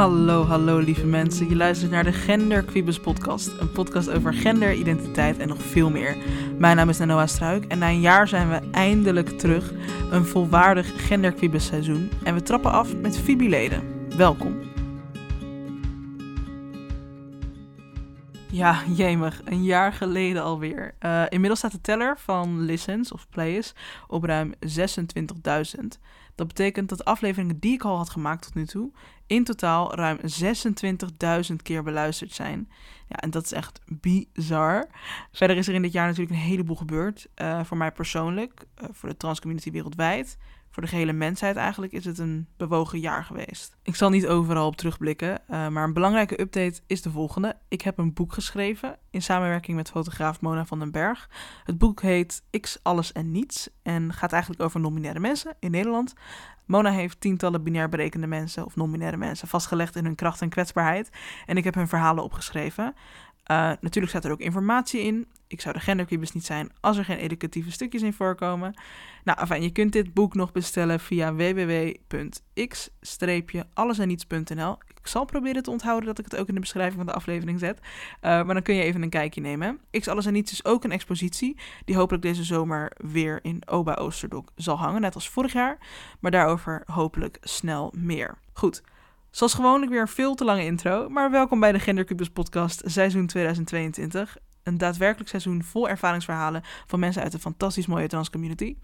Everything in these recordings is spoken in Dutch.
Hallo, hallo lieve mensen. Je luistert naar de Gender Quibus podcast. Een podcast over gender, identiteit en nog veel meer. Mijn naam is Noah Struik en na een jaar zijn we eindelijk terug. Een volwaardig Gender seizoen. En we trappen af met Fibi-leden. Welkom. Ja, jemig. Een jaar geleden alweer. Uh, inmiddels staat de teller van listens of plays op ruim 26.000. Dat betekent dat de afleveringen die ik al had gemaakt tot nu toe in totaal ruim 26.000 keer beluisterd zijn. Ja, en dat is echt bizar. Verder is er in dit jaar natuurlijk een heleboel gebeurd. Uh, voor mij persoonlijk, uh, voor de transcommunity wereldwijd. Voor de gehele mensheid eigenlijk is het een bewogen jaar geweest. Ik zal niet overal op terugblikken, uh, maar een belangrijke update is de volgende. Ik heb een boek geschreven in samenwerking met fotograaf Mona van den Berg. Het boek heet X, Alles en Niets en gaat eigenlijk over non-binaire mensen in Nederland. Mona heeft tientallen binair berekende mensen of non-binaire mensen vastgelegd in hun kracht en kwetsbaarheid. En ik heb hun verhalen opgeschreven. Uh, natuurlijk staat er ook informatie in. Ik zou de gendercubus niet zijn als er geen educatieve stukjes in voorkomen. Nou, enfin, je kunt dit boek nog bestellen via www.x-allesenniets.nl. Ik zal proberen te onthouden dat ik het ook in de beschrijving van de aflevering zet. Uh, maar dan kun je even een kijkje nemen. X Alles en Niets is ook een expositie die hopelijk deze zomer weer in Oba Oosterdok zal hangen, net als vorig jaar. Maar daarover hopelijk snel meer. Goed. Zoals gewoonlijk weer een veel te lange intro, maar welkom bij de Gendercubus podcast seizoen 2022 een daadwerkelijk seizoen vol ervaringsverhalen van mensen uit een fantastisch mooie transcommunity.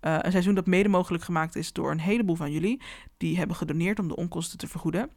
Uh, een seizoen dat mede mogelijk gemaakt is door een heleboel van jullie die hebben gedoneerd om de onkosten te vergoeden.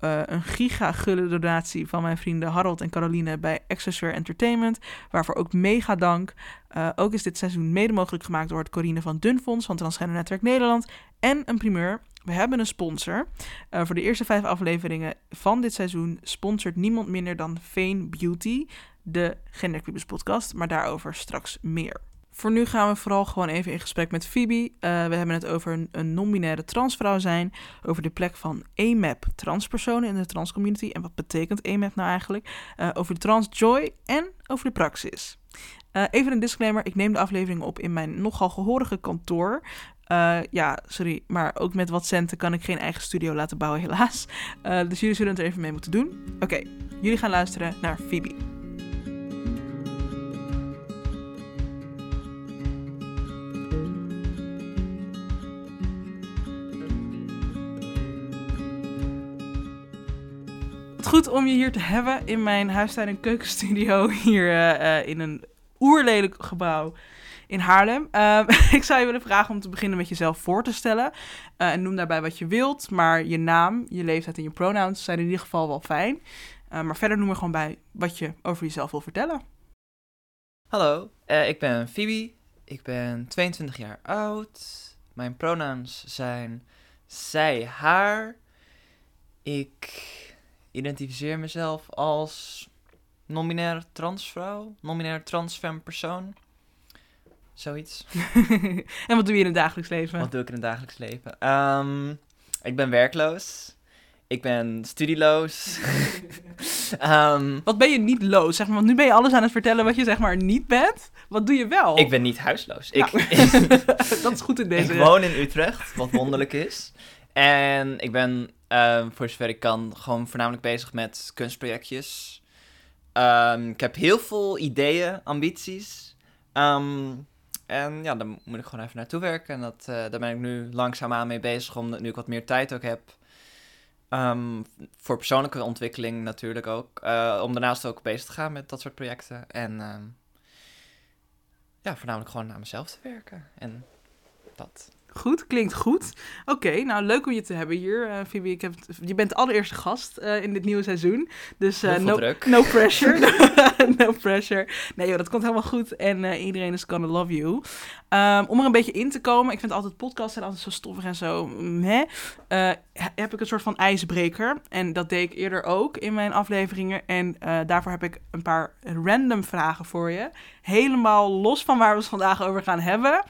Uh, een giga-gulle donatie van mijn vrienden Harold en Caroline bij Accessoire Entertainment, waarvoor ook mega dank. Uh, ook is dit seizoen mede mogelijk gemaakt door het Corine van Dunfonds van Transgender Netwerk Nederland. En een primeur, we hebben een sponsor. Uh, voor de eerste vijf afleveringen van dit seizoen sponsort niemand minder dan Fane Beauty de Gendercubus podcast, maar daarover straks meer. Voor nu gaan we vooral gewoon even in gesprek met Phoebe. Uh, we hebben het over een, een non-binaire transvrouw zijn, over de plek van AMAP transpersonen in de transcommunity en wat betekent AMAP nou eigenlijk, uh, over de transjoy en over de praxis. Even een disclaimer, ik neem de aflevering op in mijn nogal gehorige kantoor. Uh, ja, sorry, maar ook met wat centen kan ik geen eigen studio laten bouwen, helaas. Uh, dus jullie zullen het er even mee moeten doen. Oké, jullie gaan luisteren naar Phoebe. goed om je hier te hebben in mijn huistuin- en keukenstudio hier uh, in een oerlelijk gebouw in Haarlem. Uh, ik zou je willen vragen om te beginnen met jezelf voor te stellen. Uh, en noem daarbij wat je wilt, maar je naam, je leeftijd en je pronouns zijn in ieder geval wel fijn. Uh, maar verder noem er gewoon bij wat je over jezelf wil vertellen. Hallo, ik ben Phoebe. Ik ben 22 jaar oud. Mijn pronouns zijn zij, haar. Ik identificeer mezelf als non-binair transvrouw, non-binair transfem persoon. Zoiets. en wat doe je in het dagelijks leven? Wat doe ik in het dagelijks leven? Um, ik ben werkloos. Ik ben studieloos. um, wat ben je niet loos? Zeg maar, want nu ben je alles aan het vertellen wat je zeg maar niet bent. Wat doe je wel? Ik ben niet huisloos. Nou, ik, dat is goed in deze. Ik woon in Utrecht, wat wonderlijk is. En ik ben Uh, voor zover ik kan, gewoon voornamelijk bezig met kunstprojectjes. Um, ik heb heel veel ideeën, ambities. Um, en ja, daar moet ik gewoon even naartoe werken. En dat, uh, daar ben ik nu langzaamaan mee bezig, omdat nu ik wat meer tijd ook heb. Um, voor persoonlijke ontwikkeling natuurlijk ook. Uh, om daarnaast ook bezig te gaan met dat soort projecten. En ja, voornamelijk gewoon naar mezelf te werken. En dat. Goed, klinkt goed. Oké, okay, nou leuk om je te hebben hier, uh, Phoebe. Ik heb het, je bent de allereerste gast uh, in dit nieuwe seizoen. Dus uh, no, no pressure. no pressure. Nee joh, dat komt helemaal goed. En iedereen is gonna love you. Um, om er een beetje in te komen, ik vind altijd podcasts zijn altijd zo stoffig en zo. Hè? heb ik een soort van ijsbreker. En dat deed ik eerder ook in mijn afleveringen. En daarvoor heb ik een paar random vragen voor je. Helemaal los van waar we het vandaag over gaan hebben.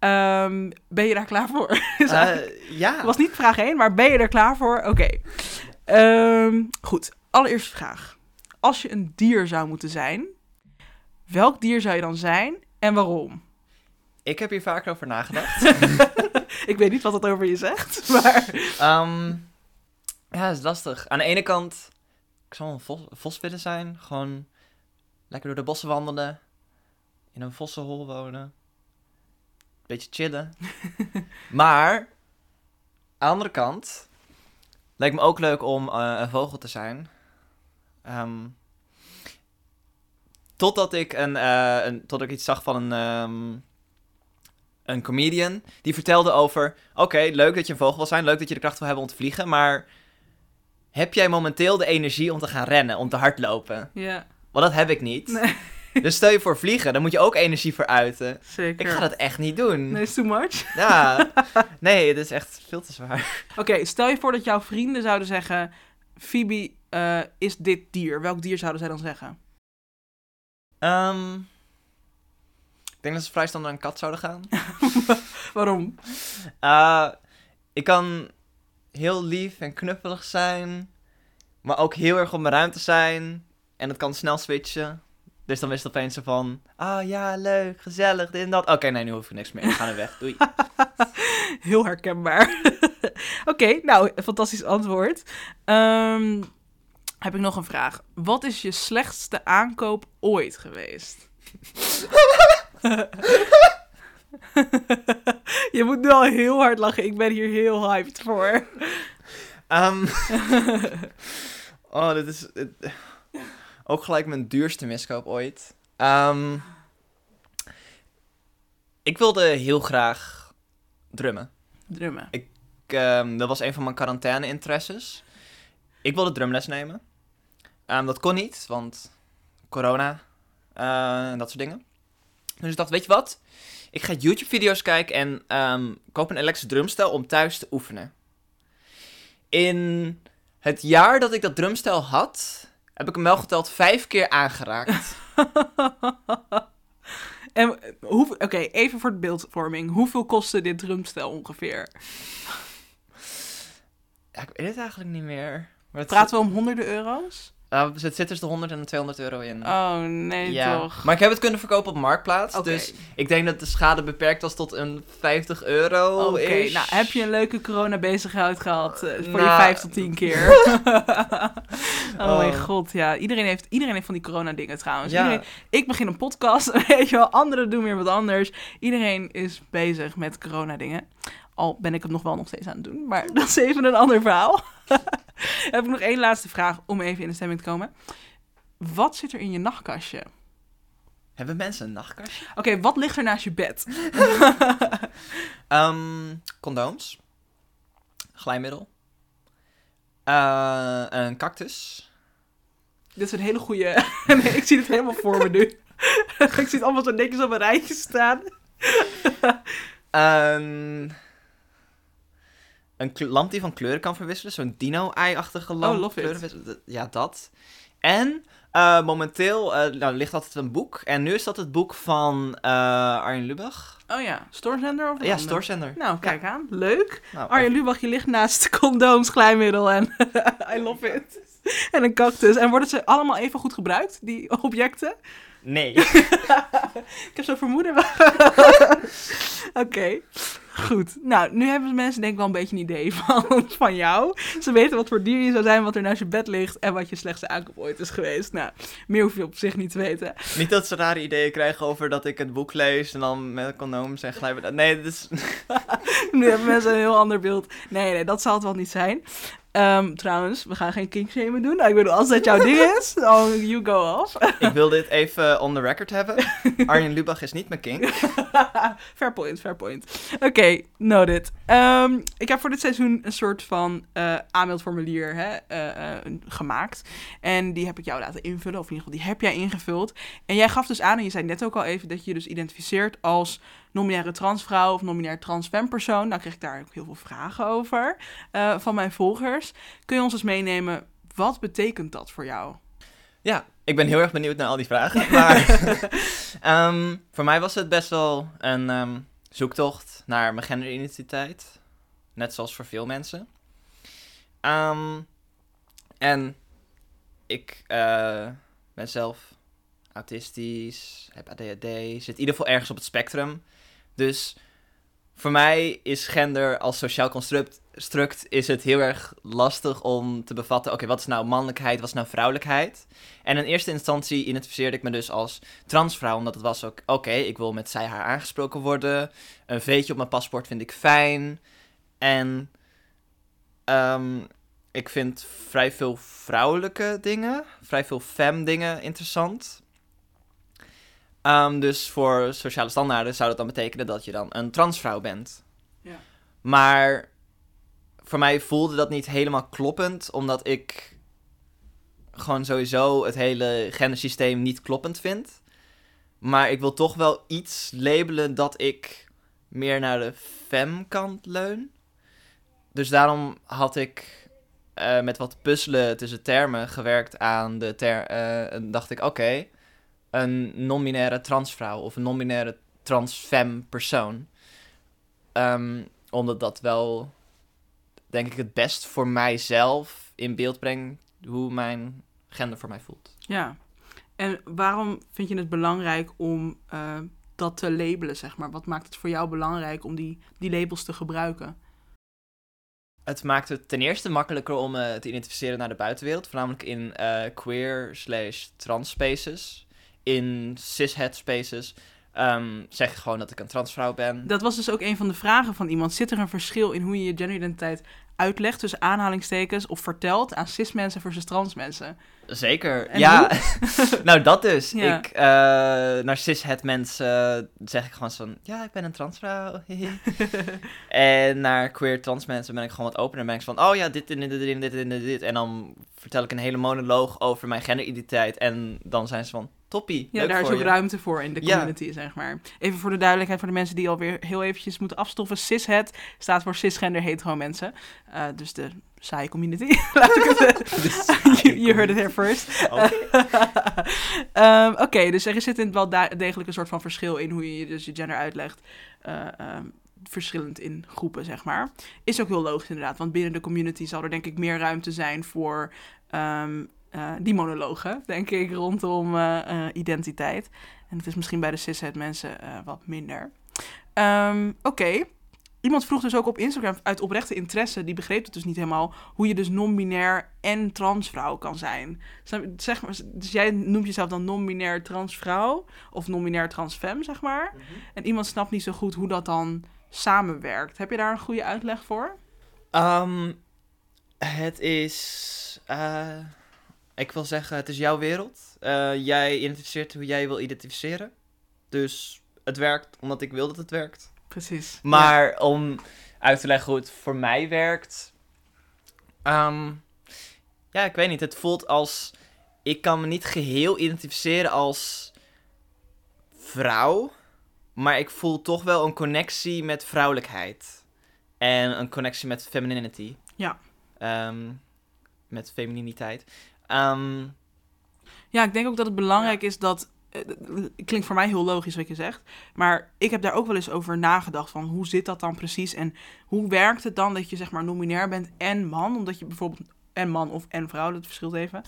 Um, ben je daar klaar voor? uh, ja. was niet vraag 1, maar ben je er klaar voor? Oké. Okay. Um, goed, allereerste vraag. Als je een dier zou moeten zijn, welk dier zou je dan zijn en waarom? Ik heb hier vaak over nagedacht. ik weet niet wat dat over je zegt, maar... Um, Ja, dat is lastig. Aan de ene kant, ik zou een vos, vos willen zijn. Gewoon lekker door de bossen wandelen. In een vossenhol wonen. Beetje chillen. maar, aan de andere kant, lijkt me ook leuk om eh, een vogel te zijn. Ehm, totdat ik een, eh, een, tot ik iets zag van een, ehm, een comedian. Die vertelde over, oké, leuk dat je een vogel wil zijn. Leuk dat je de kracht wil hebben om te vliegen. Maar heb jij momenteel de energie om te gaan rennen, om te hardlopen? Ja, Want dat heb ik niet. nee, Dus stel je voor vliegen, dan moet je ook energie voor uiten. zeker. Ik ga dat echt niet doen. Nee, is too much. Ja, nee, het is echt veel te zwaar. Oké, stel je voor dat jouw vrienden zouden zeggen... Phoebe eh, is dit dier. Welk dier zouden zij dan zeggen? Ehm, ik denk dat ze vrij snel naar een kat zouden gaan. Waarom? Eh, ik kan heel lief en knuffelig zijn, maar ook heel erg op mijn ruimte zijn. En het kan snel switchen. Dus dan is het opeens zo van, ah ja, leuk, gezellig, dit en dat. Oké, nee, nu hoef ik niks meer. Ik ga er weg. Doei. Heel herkenbaar. Oké, nou, fantastisch antwoord. Ehm, heb ik nog een vraag. Wat is je slechtste aankoop ooit geweest? je moet nu al heel hard lachen. Ik ben hier heel hyped voor. Ehm, oh, dit is ook gelijk mijn duurste miskoop ooit. Ehm, ik wilde heel graag drummen. Drummen. Ik, ehm, dat was een van mijn quarantaine-interesses. Ik wilde drumles nemen. Ehm, dat kon niet, want corona eh, en dat soort dingen. Dus ik dacht, weet je wat? Ik ga YouTube-video's kijken en ehm, koop een elektrische drumstel om thuis te oefenen. In het jaar dat ik dat drumstel had, heb ik hem wel geteld vijf keer aangeraakt. En eh, hoe, oké, even voor de beeldvorming. Hoeveel kostte dit drumstel ongeveer? ja, ik weet het eigenlijk niet meer. Maar het, Praten we om honderden euro's? Uh, het zit tussen de 100 en de 200 euro in. Oh, nee ja. toch. Maar ik heb het kunnen verkopen op Marktplaats. Dus ik denk dat de schade beperkt was tot een 50 euro. Oké, nou heb je een leuke corona bezigheid gehad eh, voor je Nou. vijf tot tien keer? oh mijn Oh. god, ja. Iedereen heeft, iedereen heeft van die corona dingen trouwens. Ja. Iedereen, ik begin een podcast, weet je wel. Anderen doen weer wat anders. Iedereen is bezig met corona dingen. Al ben ik het nog wel nog steeds aan het doen. Maar dat is even een ander verhaal. heb ik nog één laatste vraag om even in de stemming te komen. Wat zit er in je nachtkastje? Hebben mensen een nachtkastje? Oké, wat ligt er naast je bed? Ehm, condooms. Glijmiddel. Eh, een cactus. Dit is een hele goede. nee, ik zie het helemaal voor me nu. ik zie het allemaal zo netjes op een rijtje staan. Een, een lamp die van kleuren kan verwisselen. Zo'n dino-ei-achtige lamp. Oh, love it. Kleuren. Ja, dat. En eh, momenteel eh, nou, ligt altijd een boek. En nu is dat het boek van eh, Arjen Lubach. Oh ja, Storezender of Ja, ander? Stoorzender. Nou, kijk aan. Leuk. Nou, Arjen Lubach, je ligt naast condooms, glijmiddel en I love it. En een cactus. En worden ze allemaal even goed gebruikt, die objecten? Nee. Ik heb zo'n vermoeden. Oké, goed. Nou, nu hebben mensen denk ik wel een beetje een idee van, van jou. Ze weten wat voor dier je zou zijn, wat er naast je bed ligt en wat je slechtste aankoop ooit is geweest. Nou, meer hoef je op zich niet te weten. Niet dat ze rare ideeën krijgen over dat ik het boek lees en dan met condooms en glijmiddel. Nee, dat is... Nu hebben mensen een heel ander beeld. Nee, nee, dat zal het wel niet zijn. Ehm, trouwens, we gaan geen kinkshamen doen. Nou, ik bedoel, als dat jouw ding is, dan you go off. Ik wil dit even on the record hebben. Arjen Lubach is niet mijn king. fair point, fair point. Oké, noted. Ehm, ik heb voor dit seizoen een soort van eh, aanmeldformulier hè, eh, eh, gemaakt. En die heb ik jou laten invullen, of in ieder geval die heb jij ingevuld. En jij gaf dus aan, en je zei net ook al even, dat je je dus identificeert als non-binaire transvrouw of non-binair transfempersoon. Nou kreeg ik daar ook heel veel vragen over eh, van mijn volgers. Kun je ons eens meenemen, wat betekent dat voor jou? Ja, ik ben heel erg benieuwd naar al die vragen. Maar ehm, voor mij was het best wel een ehm, zoektocht naar mijn genderidentiteit. Net zoals voor veel mensen. Ehm, en ik eh, ben zelf autistisch, heb ADHD, zit in ieder geval ergens op het spectrum. Dus voor mij is gender als sociaal construct struct, is het heel erg lastig om te bevatten, oké, wat is nou mannelijkheid, wat is nou vrouwelijkheid? En in eerste instantie identificeerde ik me dus als transvrouw, omdat het was ook, oké, ik wil met zij haar aangesproken worden, een veetje op mijn paspoort vind ik fijn, en ehm, ik vind vrij veel vrouwelijke dingen, vrij veel fem dingen interessant. Um, dus voor sociale standaarden zou dat dan betekenen dat je dan een transvrouw bent. Ja. Maar voor mij voelde dat niet helemaal kloppend, omdat ik gewoon sowieso het hele gendersysteem niet kloppend vind. Maar ik wil toch wel iets labelen dat ik meer naar de fem-kant leun. Dus daarom had ik uh, met wat puzzelen tussen termen gewerkt aan de ter... Uh, en dacht ik, oké, okay, een non-binaire transvrouw of een non-binaire transfem persoon. Um, omdat dat wel, denk ik, het best voor mijzelf in beeld brengt hoe mijn gender voor mij voelt. Ja, en waarom vind je het belangrijk om uh, dat te labelen, zeg maar? Wat maakt het voor jou belangrijk om die, die labels te gebruiken? Het maakt het ten eerste makkelijker om uh, te identificeren naar de buitenwereld, voornamelijk in uh, queer slash trans spaces in cishet spaces um, zeg gewoon dat ik een transvrouw ben. Dat was dus ook een van de vragen van iemand. Zit er een verschil in hoe je je genderidentiteit uitlegt tussen aanhalingstekens of vertelt aan cis mensen versus trans mensen? Zeker, ja. nou, dat dus. Ik, uh, naar cishet mensen zeg ik gewoon van, ja, ik ben een transvrouw. en naar queer trans mensen ben ik gewoon wat opener. En ben ik van, oh ja, dit en dit en dit en dit, dit. En dan vertel ik een hele monoloog over mijn genderidentiteit. En dan zijn ze van, toppie. Ja, daar is ook ruimte voor in de community, zeg maar. Even voor de duidelijkheid voor de mensen die alweer heel eventjes moeten afstoffen. Cishet staat voor cisgender hetero mensen. Uh, dus de saaie community. Laat ik het You heard it here first. Oké, okay. um, okay, dus er zit in wel degelijk een soort van verschil in hoe je dus je gender uitlegt. Uh, um, verschillend in groepen, zeg maar. Is ook heel logisch inderdaad, want binnen de community zal er denk ik meer ruimte zijn voor um, uh, die monologen, denk ik, rondom uh, uh, identiteit. En het is misschien bij de cisheid mensen wat minder. Um, Oké. Okay. Iemand vroeg dus ook op Instagram uit oprechte interesse, die begreep het dus niet helemaal, hoe je dus non-binair en transvrouw kan zijn. Zeg maar, dus jij noemt jezelf dan non-binair transvrouw of non-binair transfem, zeg maar. Mm -hmm. En iemand snapt niet zo goed hoe dat dan samenwerkt. Heb je daar een goede uitleg voor? Um, het is. Ik wil zeggen, het is jouw wereld. Uh, jij identificeert hoe jij wil identificeren. Dus het werkt omdat ik wil dat het werkt. Precies. Maar ja. om uit te leggen hoe het voor mij werkt. Um, ja, ik weet niet. Het voelt als. Ik kan me niet geheel identificeren als vrouw. Maar ik voel toch wel een connectie met vrouwelijkheid. En een connectie met femininity. Ja. Um, met femininiteit. Um, ja, ik denk ook dat het belangrijk ja. is dat. Het klinkt voor mij heel logisch wat je zegt. Maar ik heb daar ook wel eens over nagedacht. Van hoe zit dat dan precies? En hoe werkt het dan dat je zeg maar nominair bent en man? Omdat je bijvoorbeeld en man of en vrouw, dat verschilt even.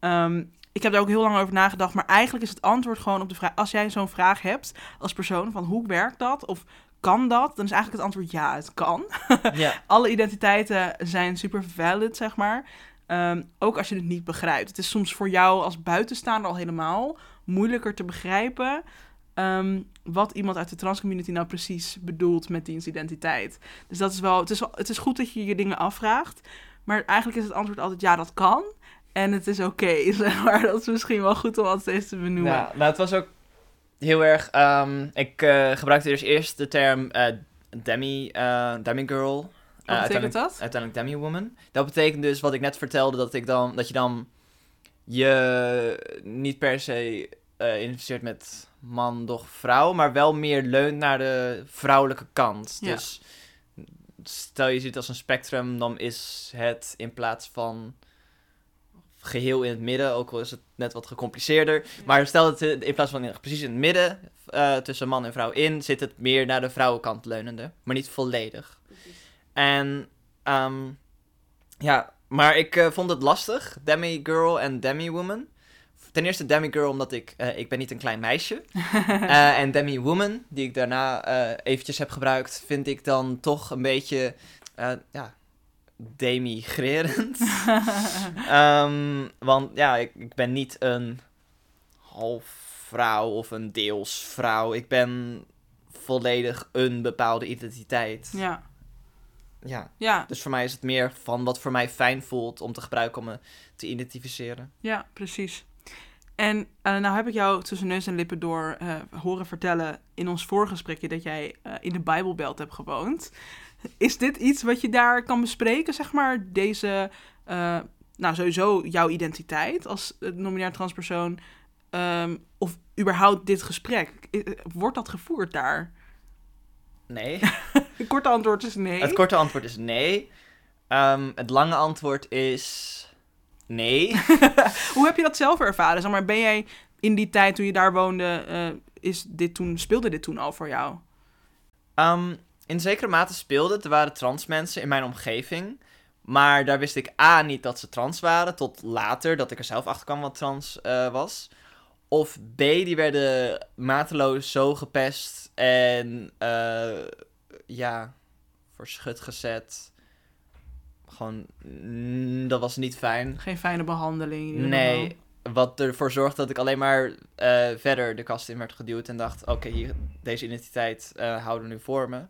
Um, ik heb daar ook heel lang over nagedacht. Maar eigenlijk is het antwoord gewoon op de vraag. Als jij zo'n vraag hebt als persoon van hoe werkt dat? Of kan dat? Dan is eigenlijk het antwoord ja, het kan. Ja. Alle identiteiten zijn super valid, zeg maar. Um, ook als je het niet begrijpt. Het is soms voor jou als buitenstaander al helemaal moeilijker te begrijpen. Um, wat iemand uit de transcommunity nou precies bedoelt met dienstidentiteit. Dus dat is wel het, is het is goed dat je je dingen afvraagt. Maar eigenlijk is het antwoord altijd ja, dat kan. En het is oké, maar. Dat is misschien wel goed om altijd steeds te benoemen. Ja, nou, het was ook heel erg... Um, ik uh, gebruikte dus eerst de term uh, demi, uh, demigirl. Wat uh, betekent dat? Uiteindelijk demi-woman. Dat betekent dus wat ik net vertelde, dat, ik dan, dat je dan je niet per se uh, identificeert met man, doch, vrouw, maar wel meer leunt naar de vrouwelijke kant. Ja. Dus stel je ziet het als een spectrum, dan is het in plaats van geheel in het midden, ook al is het net wat gecompliceerder. Ja. Maar stel het in plaats van precies in het midden, uh, tussen man en vrouw in, zit het meer naar de vrouwenkant leunende, maar niet volledig. En um, ja, maar ik uh, vond het lastig, demi-girl en demi-woman. ten eerste Demi-girl, omdat ik, eh, ik ben niet een klein meisje. Eh, en Demi-woman, die ik daarna eh, eventjes heb gebruikt, vind ik dan toch een beetje, eh, ja, demigrerend. Ehm, want ja, ik, ik ben niet een half vrouw of een deels vrouw. Ik ben volledig een bepaalde identiteit. ja, Ja, ja, dus voor mij is het meer van wat voor mij fijn voelt om te gebruiken om me te identificeren. ja, precies. En eh, nou heb ik jou tussen neus en lippen door eh, horen vertellen in ons voorgesprekje dat jij eh, in de Bijbelbelt hebt gewoond. Is dit iets wat je daar kan bespreken, zeg maar, deze, nou sowieso jouw identiteit als nominair transpersoon, ehm, of überhaupt dit gesprek? Wordt dat gevoerd daar? Nee. Het korte antwoord is nee. Het korte antwoord is nee. Ehm, het lange antwoord is nee. Hoe heb je dat zelf ervaren? Zeg maar, ben jij in die tijd toen je daar woonde, eh, is dit toen, speelde dit toen al voor jou? Ehm, in zekere mate speelde het. Er waren trans mensen in mijn omgeving. Maar daar wist ik A niet dat ze trans waren. Tot later dat ik er zelf achter kwam wat trans eh, was. Of B, die werden mateloos zo gepest. En eh, ja, voor schut gezet. Gewoon, mm, dat was niet fijn. Geen fijne behandeling. Nee, wat ervoor zorgde dat ik alleen maar eh, verder de kast in werd geduwd. En dacht, oké, hier deze identiteit eh, houden we nu voor me.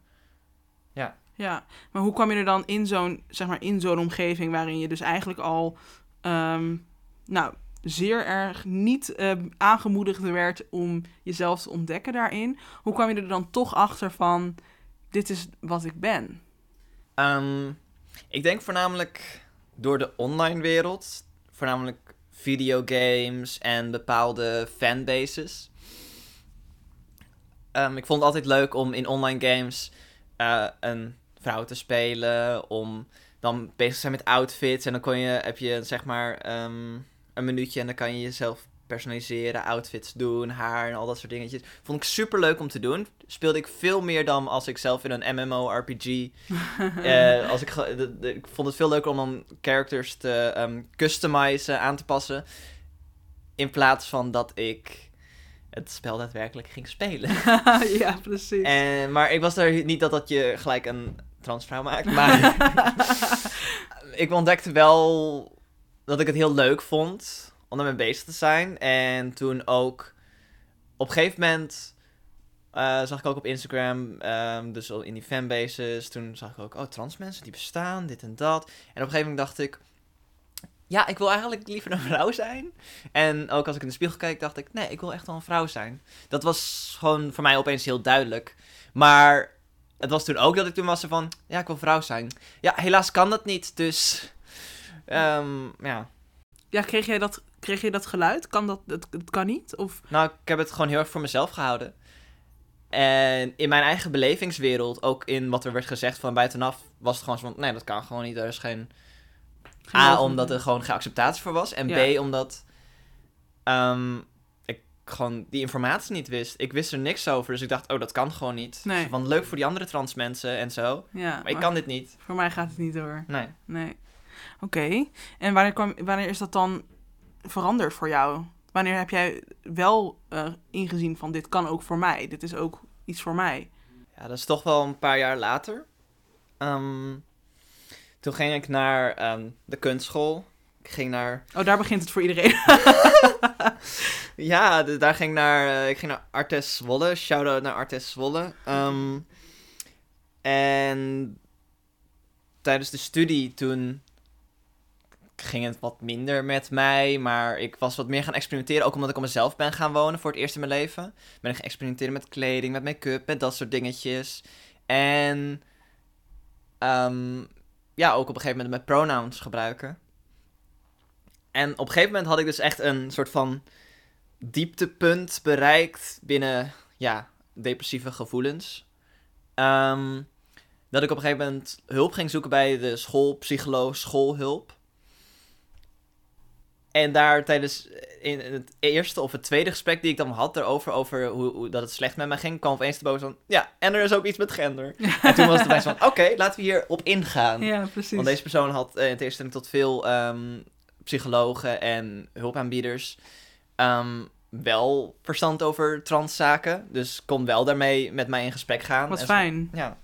Ja, maar hoe kwam je er dan in zo'n, zeg maar, in zo'n omgeving waarin je dus eigenlijk al, ehm, nou, zeer erg niet ehm, aangemoedigd werd om jezelf te ontdekken daarin. Hoe kwam je er dan toch achter van, dit is wat ik ben? Ehm, ik denk voornamelijk door de online wereld, voornamelijk videogames en bepaalde fanbases. Ehm, ik vond het altijd leuk om in online games eh, een vrouw te spelen, om dan bezig te zijn met outfits en dan kon je, heb je zeg maar ehm, een minuutje en dan kan je jezelf personaliseren, outfits doen, haar en al dat soort dingetjes. Vond ik super leuk om te doen. Speelde ik veel meer dan als ik zelf in een MMORPG eh, als ik, ge- de- de- ik vond het veel leuker om dan characters te ehm, customizen, aan te passen. In plaats van dat ik het spel daadwerkelijk ging spelen. ja, precies. en, maar ik was er niet dat dat je gelijk een transvrouw maakt. Maar ik ontdekte wel dat ik het heel leuk vond om ermee bezig te zijn. En toen ook op een gegeven moment eh, zag ik ook op Instagram, ehm, dus in die fanbases, toen zag ik ook, oh, trans mensen die bestaan, dit en dat. En op een gegeven moment dacht ik, ja, ik wil eigenlijk liever een vrouw zijn. En ook als ik in de spiegel keek, dacht ik, nee, ik wil echt wel een vrouw zijn. Dat was gewoon voor mij opeens heel duidelijk. Maar het was toen ook dat ik toen was van, ja, ik wil vrouw zijn. Ja, helaas kan dat niet, dus, ehm, ja. Ja, kreeg jij dat, kreeg je dat geluid? Kan dat, het, het kan niet? Of, Nou, ik heb het gewoon heel erg voor mezelf gehouden. En in mijn eigen belevingswereld, ook in wat er werd gezegd van buitenaf, was het gewoon zo van, nee, dat kan gewoon niet. Er is geen... geen A, omdat er gewoon geen acceptatie voor was. En Ja. B, omdat ehm, ik gewoon die informatie niet wist. Ik wist er niks over, dus ik dacht, oh, dat kan gewoon niet. Nee. Zo Van leuk voor die andere trans mensen en zo. Ja, Maar ik kan dit niet. Voor mij gaat het niet door. Nee. Nee. Oké. En wanneer, kwam, wanneer is dat dan veranderd voor jou? Wanneer heb jij wel eh, ingezien van dit kan ook voor mij? Dit is ook iets voor mij. Ja, dat is toch wel een paar jaar later. Ehm, toen ging ik naar ehm, de kunstschool. Ik ging naar Oh, daar begint het voor iedereen. Ja, de- daar ging ik naar, eh, ik ging naar Artes Zwolle. Shout-out naar Artes Zwolle. Ehm, en tijdens de studie toen ging het wat minder met mij. Maar ik was wat meer gaan experimenteren. Ook omdat ik op mezelf ben gaan wonen voor het eerst in mijn leven. Ben ik gaan experimenteren met kleding, met make-up, met dat soort dingetjes. En ehm, ja, ook op een gegeven moment met pronouns gebruiken. En op een gegeven moment had ik dus echt een soort van dieptepunt bereikt binnen, ja, depressieve gevoelens. Ehm, dat ik op een gegeven moment hulp ging zoeken bij de schoolpsycholoog, schoolhulp. En daar tijdens in het eerste of het tweede gesprek die ik dan had erover, over hoe, hoe dat het slecht met me ging, kwam opeens te boven van, ja, en er is ook iets met gender. En toen was het opeens van, oké, laten we hier op ingaan. Ja, precies. Want deze persoon had eh, in tegenstelling tot veel ehm, psychologen en hulpaanbieders, ehm, wel verstand over transzaken. Dus kon wel daarmee met mij in gesprek gaan. Wat En zo- fijn. Ja.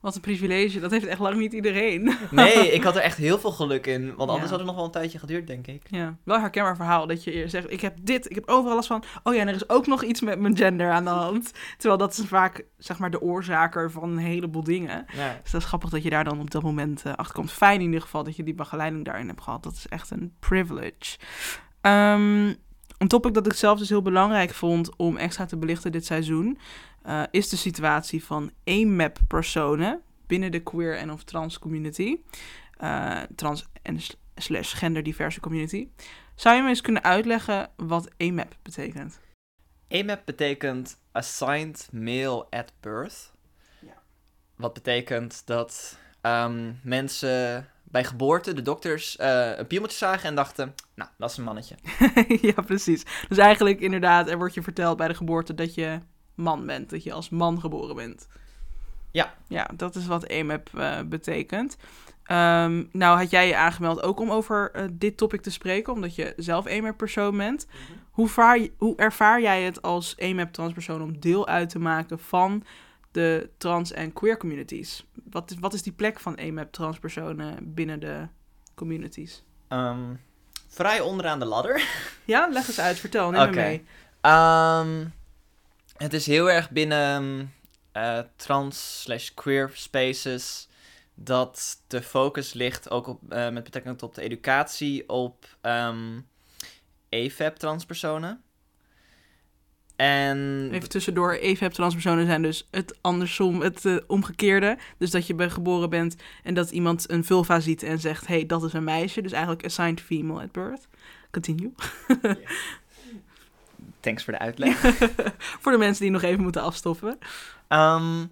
Wat een privilege. Dat heeft echt lang niet iedereen. Nee, ik had er echt heel veel geluk in. Want anders Ja. had het nog wel een tijdje geduurd, denk ik. Ja, wel herkenbaar verhaal. Dat je zegt, ik heb dit, ik heb overal last van. Oh ja, en er is ook nog iets met mijn gender aan de hand. Terwijl dat is vaak, zeg maar, de oorzaker van een heleboel dingen. Ja. Dus dat is grappig dat je daar dan op dat moment eh achter komt. Fijn in ieder geval dat je die begeleiding daarin hebt gehad. Dat is echt een privilege. Ehm, een topic dat ik zelf dus heel belangrijk vond om extra te belichten dit seizoen... eh, is de situatie van AMAP-personen binnen de queer en of trans community. Eh, trans en slash genderdiverse community. Zou je me eens kunnen uitleggen wat AMAP betekent? AMAP betekent Assigned Male at Birth. Ja. Wat betekent dat ehm, mensen bij geboorte, de dokters, eh, een piemeltje zagen en dachten... Nou, dat is een mannetje. ja, precies. Dus eigenlijk inderdaad, er wordt je verteld bij de geboorte dat je man bent. Dat je als man geboren bent. Ja. Ja, dat is wat AMAP eh betekent. Ehm, nou had jij je aangemeld ook om over eh, dit topic te spreken, omdat je zelf AMAP-persoon bent. Hoe, vaar, je- hoe ervaar jij het als AMAP-transpersoon om deel uit te maken van de trans- en queer communities? Wat is, wat is die plek van AMAP-transpersonen binnen de communities? Ehm, vrij onderaan de ladder. Ja, leg eens uit, vertel, neem me mee. Ehm, het is heel erg binnen eh, trans slash queer spaces dat de focus ligt ook op, eh, met betrekking tot de educatie op ehm AFAB transpersonen. En Even tussendoor, EFAB transpersonen zijn dus het andersom, het eh, omgekeerde. Dus dat je bij geboren bent en dat iemand een vulva ziet en zegt, hey, dat is een meisje. Dus eigenlijk assigned female at birth. Continue. thanks voor de uitleg. Voor de mensen die nog even moeten afstoffen. Ehm,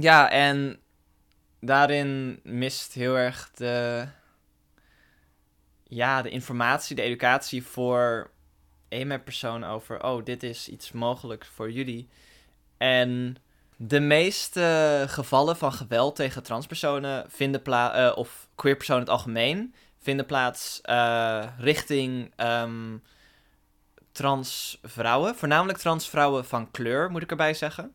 ja, en daarin mist heel erg de, ja, de informatie, de educatie voor EMAP-personen over, oh, dit is iets mogelijk voor jullie. En de meeste gevallen van geweld tegen transpersonen vinden plaats, of queer personen in het algemeen, vinden plaats eh, richting ehm, trans vrouwen. Voornamelijk trans vrouwen van kleur, moet ik erbij zeggen.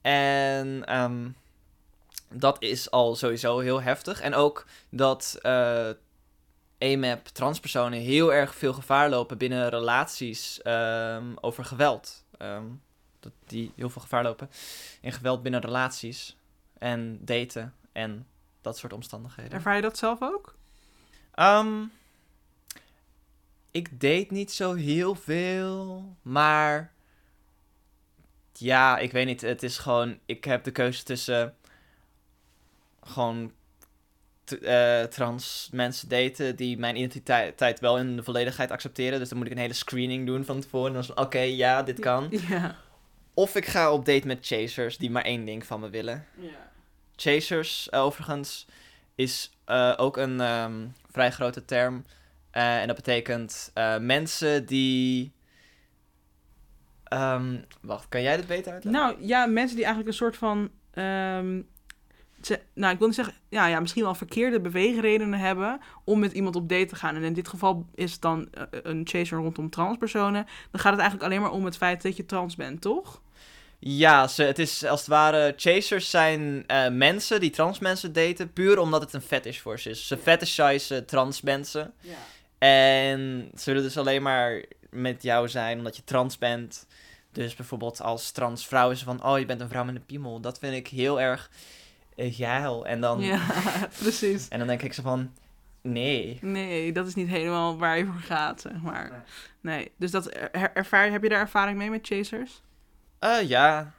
En ehm, dat is al sowieso heel heftig. En ook dat eh AMAP transpersonen heel erg veel gevaar lopen binnen relaties ehm, over geweld. Ehm, dat die heel veel gevaar lopen in geweld binnen relaties en daten en dat soort omstandigheden. Ervaar je dat zelf ook? Ik date niet zo heel veel, maar ja, ik weet niet. Het is gewoon, ik heb de keuze tussen gewoon eh, trans mensen daten die mijn identiteit wel in de volledigheid accepteren. Dus dan moet ik een hele screening doen van tevoren. En dan is het, oké, ja, dit kan. Ja. Of ik ga op date met chasers die maar één ding van me willen. ja. Chasers, eh, overigens, is eh, ook een ehm, vrij grote term. Eh, en dat betekent eh, mensen die. Ehm, wacht, kan jij dit beter uitleggen? Nou ja, mensen die eigenlijk een soort van. ehm, ze, nou, ik wil niet zeggen. Ja, ja, misschien wel verkeerde beweegredenen hebben. om met iemand op date te gaan. En in dit geval is het dan eh, een chaser rondom transpersonen. Dan gaat het eigenlijk alleen maar om het feit dat je trans bent, toch? Ja, ze, het is als het ware. Chasers zijn eh, mensen die trans mensen daten. puur omdat het een fetish voor ze is. Ze fetishizen trans mensen. Ja. En ze willen dus alleen maar met jou zijn omdat je trans bent. Dus bijvoorbeeld als trans vrouw is ze van, oh je bent een vrouw met een piemel. Dat vind ik heel erg uh, geil. En dan, Ja, precies. en dan denk ik zo van, nee. Nee, dat is niet helemaal waar je voor gaat, zeg maar. Nee. Dus dat er, ervaar, heb je daar ervaring mee met chasers? Eh, ja,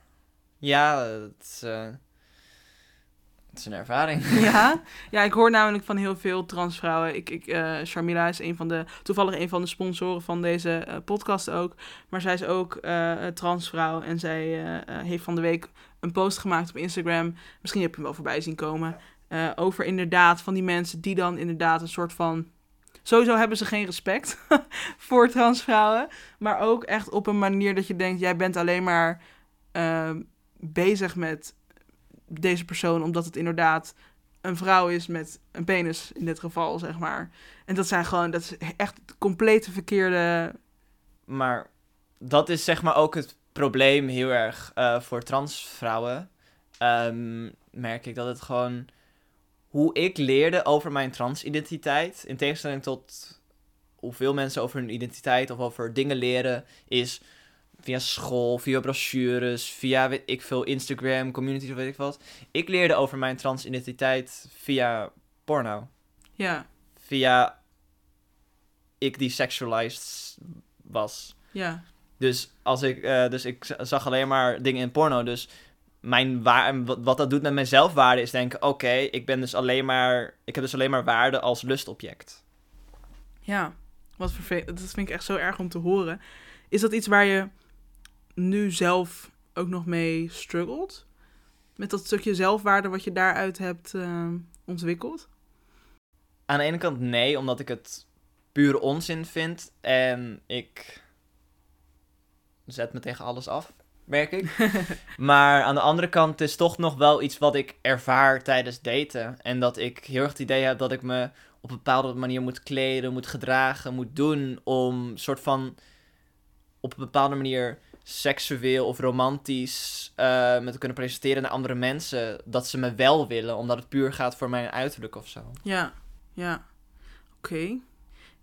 ja, het is, eh, het is een ervaring. Ja? Ja, ik hoor namelijk van heel veel transvrouwen. Ik, ik, eh Sharmila is een van de, toevallig een van de sponsoren van deze eh, podcast ook. Maar zij is ook eh, transvrouw en zij heeft van de week een post gemaakt op Instagram. Misschien heb je hem wel voorbij zien komen. over inderdaad van die mensen die dan inderdaad een soort van... Sowieso hebben ze geen respect voor transvrouwen. Maar ook echt op een manier dat je denkt... jij bent alleen maar bezig met deze persoon... omdat het inderdaad een vrouw is met een penis in dit geval, zeg maar. En dat zijn gewoon, dat is echt complete verkeerde. Maar dat is zeg maar ook het probleem heel erg eh, voor transvrouwen. Ehm, merk ik dat het gewoon hoe ik leerde over mijn transidentiteit, in tegenstelling tot hoeveel mensen over hun identiteit of over dingen leren, is via school, via brochures, via weet ik veel Instagram, communities of weet ik wat. Ik leerde over mijn transidentiteit via porno. Ja, Via ik die sexualized was. ja, Dus, als ik, eh, dus ik zag alleen maar dingen in porno. Dus mijn waar wat, wat dat doet met mijn zelfwaarde is denken: oké, ik ben dus alleen maar. Ik heb dus alleen maar waarde als lustobject. ja. Wat vervelend. Dat vind ik echt zo erg om te horen. Is dat iets waar je nu zelf ook nog mee struggelt? Met dat stukje zelfwaarde wat je daaruit hebt eh, ontwikkeld? Aan de ene kant nee, omdat ik het pure onzin vind. En ik zet me tegen alles af, merk ik. maar aan de andere kant het is toch nog wel iets wat ik ervaar tijdens daten. En dat ik heel erg het idee heb dat ik me op een bepaalde manier moet kleden, moet gedragen, moet doen. Om soort van op een bepaalde manier seksueel of romantisch eh, me te kunnen presenteren naar andere mensen. Dat ze me wel willen, omdat het puur gaat voor mijn uiterlijk of zo. Ja, ja. Oké.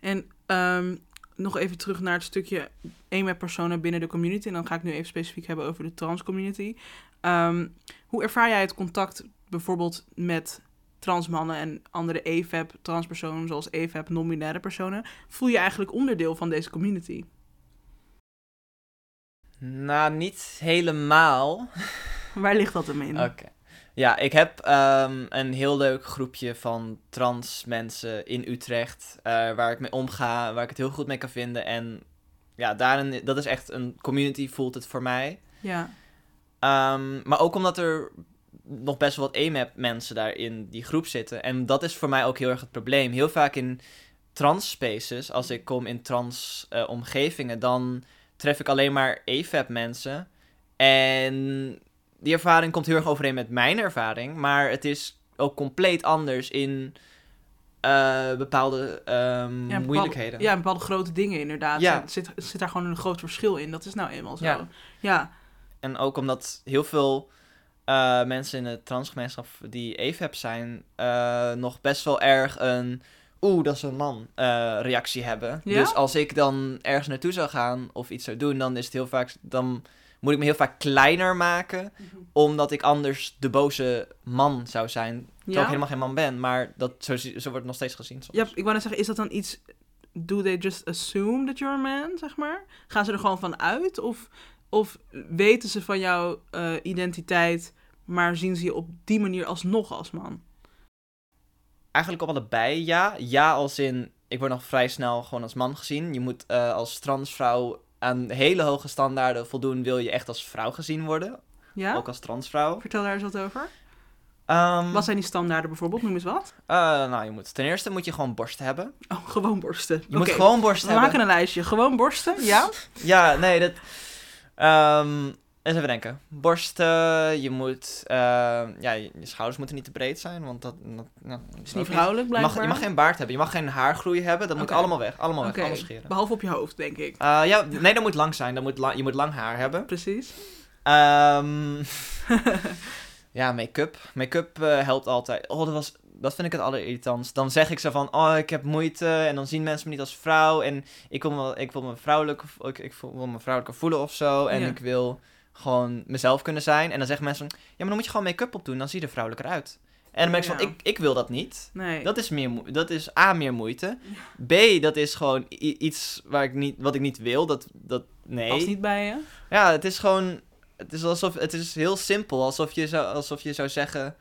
En ehm, nog even terug naar het stukje EMAP-personen binnen de community. En dan ga ik nu even specifiek hebben over de trans-community. Ehm, hoe ervaar jij het contact bijvoorbeeld met transmannen en andere E AFAB-transpersonen, zoals E AFAB-non-binaire personen? Voel je eigenlijk onderdeel van deze community? Nou, niet helemaal. Waar ligt dat hem in? Oké. Ja, ik heb ehm, een heel leuk groepje van trans mensen in Utrecht. eh, waar ik mee omga, waar ik het heel goed mee kan vinden. En ja, daarin, dat is echt een community, voelt het voor mij. Ja, Ehm, maar ook omdat er nog best wel wat AMAP mensen daar in die groep zitten. En dat is voor mij ook heel erg het probleem. Heel vaak in trans spaces, als ik kom in trans eh, omgevingen, dan tref ik alleen maar AFAB mensen. En die ervaring komt heel erg overeen met mijn ervaring. Maar het is ook compleet anders in eh, bepaalde ehm, ja bepaalde- moeilijkheden. Ja, bepaalde grote dingen inderdaad. Ja. Er zit, zit daar gewoon een groot verschil in. Dat is nou eenmaal zo. Ja. ja. En ook omdat heel veel eh, mensen in de transgemeenschap die AFAB zijn, eh, nog best wel erg een oeh, dat is een man eh, reactie hebben. Ja? Dus als ik dan ergens naartoe zou gaan of iets zou doen, dan is het heel vaak, dan moet ik me heel vaak kleiner maken, omdat ik anders de boze man zou zijn. Terwijl Ja? ik helemaal geen man ben, maar dat, zo, zo wordt het nog steeds gezien soms. Ja, ik wou net zeggen, is dat dan iets... Do they just assume that you're a man, zeg maar? Gaan ze er gewoon van uit? Of, of weten ze van jouw eh, identiteit, maar zien ze je op die manier alsnog als man? Eigenlijk op allebei ja. Ja, als in, ik word nog vrij snel gewoon als man gezien. Je moet eh, als transvrouw aan hele hoge standaarden voldoen, wil je echt als vrouw gezien worden. Ja? Ook als transvrouw. Vertel daar eens wat over. Ehm, Wat zijn die standaarden bijvoorbeeld? Noem eens wat. eh, nou, je moet, ten eerste moet je gewoon borsten hebben. Oh, gewoon borsten. Je moet gewoon borsten We hebben. maken een lijstje. Gewoon borsten, ja? Ja, nee, dat... ehm, eens even denken. Borsten, je moet... eh, ja, je, schouders moeten niet te breed zijn, want dat... dat nou, Is niet vrouwelijk, Je mag, blijkbaar. je mag geen baard hebben, je mag geen haargroei hebben. Dat moet allemaal weg, allemaal weg, allemaal scheren. Behalve op je hoofd, denk ik. Eh, ja, nee, dat moet lang zijn. Dat moet la- je moet lang haar hebben. Precies. Ehm, ja, make-up. Make-up eh, helpt altijd. Oh, dat, was, dat vind ik het allerirritantst. Dan zeg ik zo van, oh, ik heb moeite. En dan zien mensen me niet als vrouw. En ik wil me, ik wil me vrouwelijk, ik, ik wil me vrouwelijker voelen of zo. En Ja. ik wil gewoon mezelf kunnen zijn. En dan zeggen mensen, ja, maar dan moet je gewoon make-up op doen. Dan zie je er vrouwelijker uit. En dan ben ik zo van, ik, ik wil dat niet. Nee. Dat is, meer, dat is A, meer moeite. B, dat is gewoon iets waar ik niet, wat ik niet wil. Dat, dat, nee. Past niet bij je. Ja, het is gewoon. Het is alsof. Het is heel simpel. Alsof je zou, alsof je zou zeggen.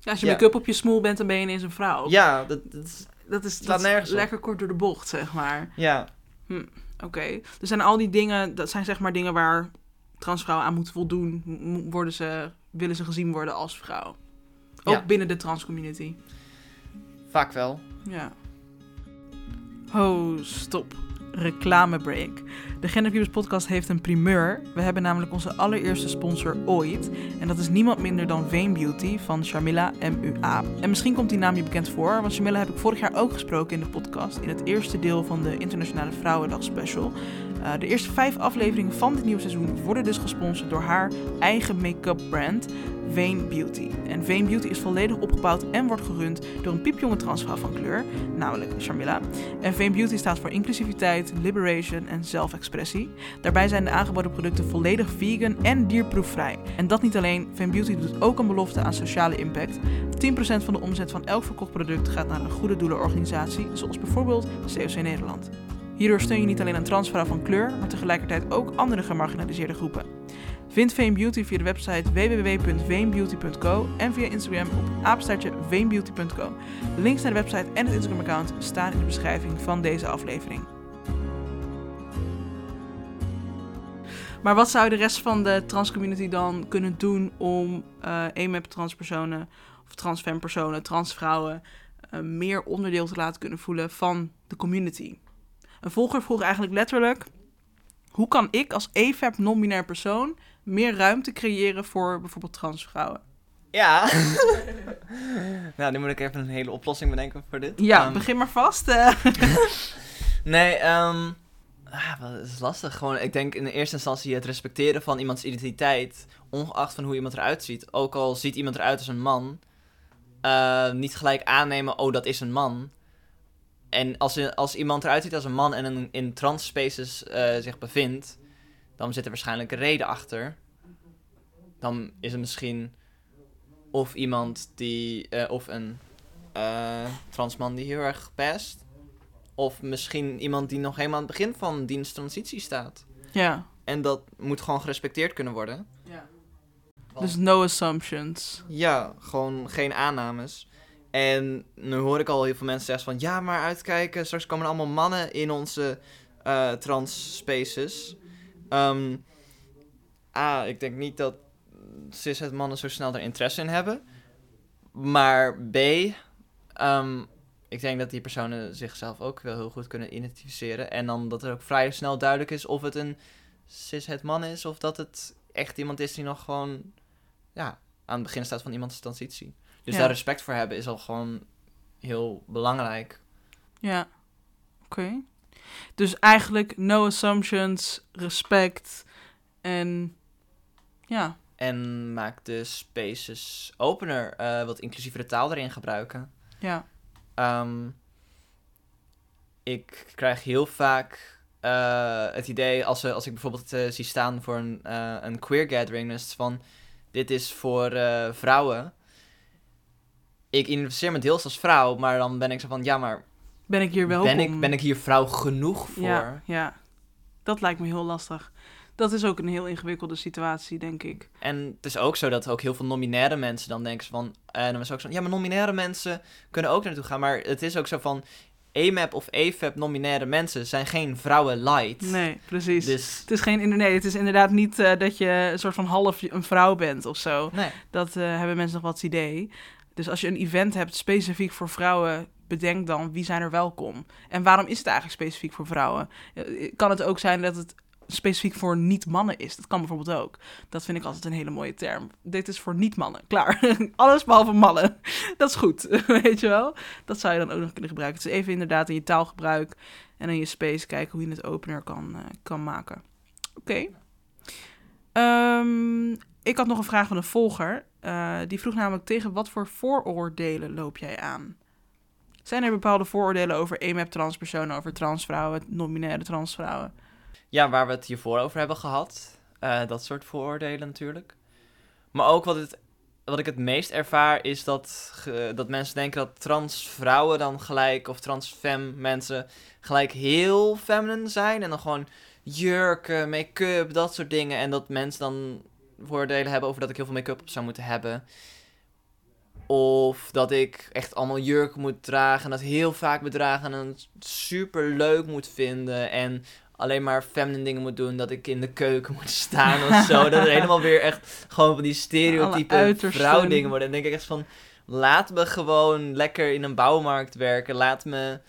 Ja, als je make-up op je smoel bent, dan ben je ineens een vrouw. Ja, dat, dat is- Dat is, dat is lekker kort door de bocht, zeg maar. ja. Oké. Er zijn al die dingen, dat zijn zeg maar dingen waar transvrouwen aan moeten voldoen. Worden ze, willen ze gezien worden als vrouw. Ook Ja. binnen de transcommunity. Vaak wel. Ja. Oh, stop. reclamebreak. De Genderviewers podcast heeft een primeur. We hebben namelijk onze allereerste sponsor ooit. En dat is niemand minder dan Veen Beauty van Sharmila MUA. En misschien komt die naam je bekend voor, want Sharmila heb ik vorig jaar ook gesproken in de podcast. In het eerste deel van de Internationale Vrouwendag Special. Uh, de eerste vijf afleveringen van dit nieuwe seizoen worden dus gesponsord door haar eigen make-up brand, Veen Beauty. En Veen Beauty is volledig opgebouwd en wordt gerund door een piepjonge transvrouw van kleur, namelijk Sharmila. En Veen Beauty staat voor inclusiviteit, liberation en zelfexpressie. Daarbij zijn de aangeboden producten volledig vegan en dierproefvrij. En dat niet alleen, Veen Beauty doet ook een belofte aan sociale impact. 10% van de omzet van elk verkocht product gaat naar een goede doelenorganisatie, zoals bijvoorbeeld COC Nederland. Hierdoor steun je niet alleen een transvrouw van kleur, maar tegelijkertijd ook andere gemarginaliseerde groepen. Vind Veen Beauty via de website www.veenbeauty.co en via Instagram op apenstaartje. Links naar de website en het Instagram-account staan in de beschrijving van deze aflevering. Maar wat zou de rest van de transcommunity dan kunnen doen om uh, transpersonen of transfempersonen, transvrouwen uh, meer onderdeel te laten kunnen voelen van de community? Een volger vroeg eigenlijk letterlijk: hoe kan ik als EFAP non-binair persoon meer ruimte creëren voor bijvoorbeeld transvrouwen? Ja. nou, nu moet ik even een hele oplossing bedenken voor dit. Ja, um, begin maar vast. Uh. nee, um, ah, dat is lastig. Gewoon, ik denk in de eerste instantie het respecteren van iemands identiteit, ongeacht van hoe iemand eruit ziet. Ook al ziet iemand eruit als een man, uh, niet gelijk aannemen, oh, dat is een man. En als, als iemand eruit ziet als een man en in, in trans spaces uh, zich bevindt, dan zit er waarschijnlijk een reden achter. Dan is het misschien of iemand die, uh, of een uh, transman die heel erg past. Of misschien iemand die nog helemaal aan het begin van diensttransitie staat. Ja. En dat moet gewoon gerespecteerd kunnen worden. Ja. Dus no assumptions. Ja, gewoon geen aannames. En nu hoor ik al heel veel mensen zeggen van... Ja, maar uitkijken, straks komen allemaal mannen in onze uh, trans spaces. Um, A, ik denk niet dat cishet mannen zo snel er interesse in hebben. Maar B, um, ik denk dat die personen zichzelf ook wel heel goed kunnen identificeren. En dan dat er ook vrij snel duidelijk is of het een cishet man is... of dat het echt iemand is die nog gewoon ja, aan het begin staat van iemands transitie. Dus Ja. daar respect voor hebben is al gewoon heel belangrijk. Ja. Oké. Dus eigenlijk no assumptions, respect en ja. En maak de spaces opener, eh, wat inclusievere taal erin gebruiken. Ja. Ehm, ik krijg heel vaak eh, het idee, als, we, als ik bijvoorbeeld eh, zie staan voor een, een queer gathering, dus van dit is voor vrouwen. Ik identificeer me deels als vrouw, maar dan ben ik zo van, ja, maar Ben ik hier welkom? ben ik, ben ik hier vrouw genoeg voor? Ja, ja. Dat lijkt me heel lastig. Dat is ook een heel ingewikkelde situatie, denk ik. En het is ook zo dat ook heel veel nominaire mensen dan denken van... En dan is ook zo ja, maar nominaire mensen kunnen ook naartoe gaan. Maar het is ook zo van... AMAP of AFAP nominaire mensen zijn geen vrouwen light. Nee, precies. Dus Het is geen nee, het is inderdaad niet eh, dat je een soort van half een vrouw bent of zo. nee. Dat eh, hebben mensen nog wat idee. Dus als je een event hebt specifiek voor vrouwen, bedenk dan wie zijn er welkom. En waarom is het eigenlijk specifiek voor vrouwen? Eh, Kan het ook zijn dat het specifiek voor niet-mannen is? Dat kan bijvoorbeeld ook. Dat vind ik altijd een hele mooie term. Dit is voor niet-mannen. Klaar. Alles behalve mannen. Dat is goed. Weet je wel? Dat zou je dan ook nog kunnen gebruiken. Dus even inderdaad in je taalgebruik en in je space kijken hoe je het opener kan, eh, kan maken. Oké. Ehm, ik had nog een vraag van een volger. Eh, die vroeg namelijk tegen wat voor vooroordelen loop jij aan? Zijn er bepaalde vooroordelen over EMAP transpersonen, over transvrouwen, non-binaire transvrouwen? Ja, waar we het hiervoor over hebben gehad. Eh, dat soort vooroordelen natuurlijk. Maar ook wat, het, wat ik het meest ervaar is dat, dat mensen denken dat trans vrouwen dan gelijk, of transfem mensen, gelijk heel feminine zijn. En dan gewoon jurken, make-up, dat soort dingen. En dat mensen dan vooroordelen hebben over dat ik heel veel make-up op zou moeten hebben. Of dat ik echt allemaal jurken moet dragen en dat heel vaak bedragen en dan super leuk moet vinden. En alleen maar feminine dingen moet doen. Dat ik in de keuken moet staan of zo. dat er helemaal weer echt gewoon van die stereotype vrouwdingen worden. En dan denk ik echt van, laat me gewoon lekker in een bouwmarkt werken. Laat me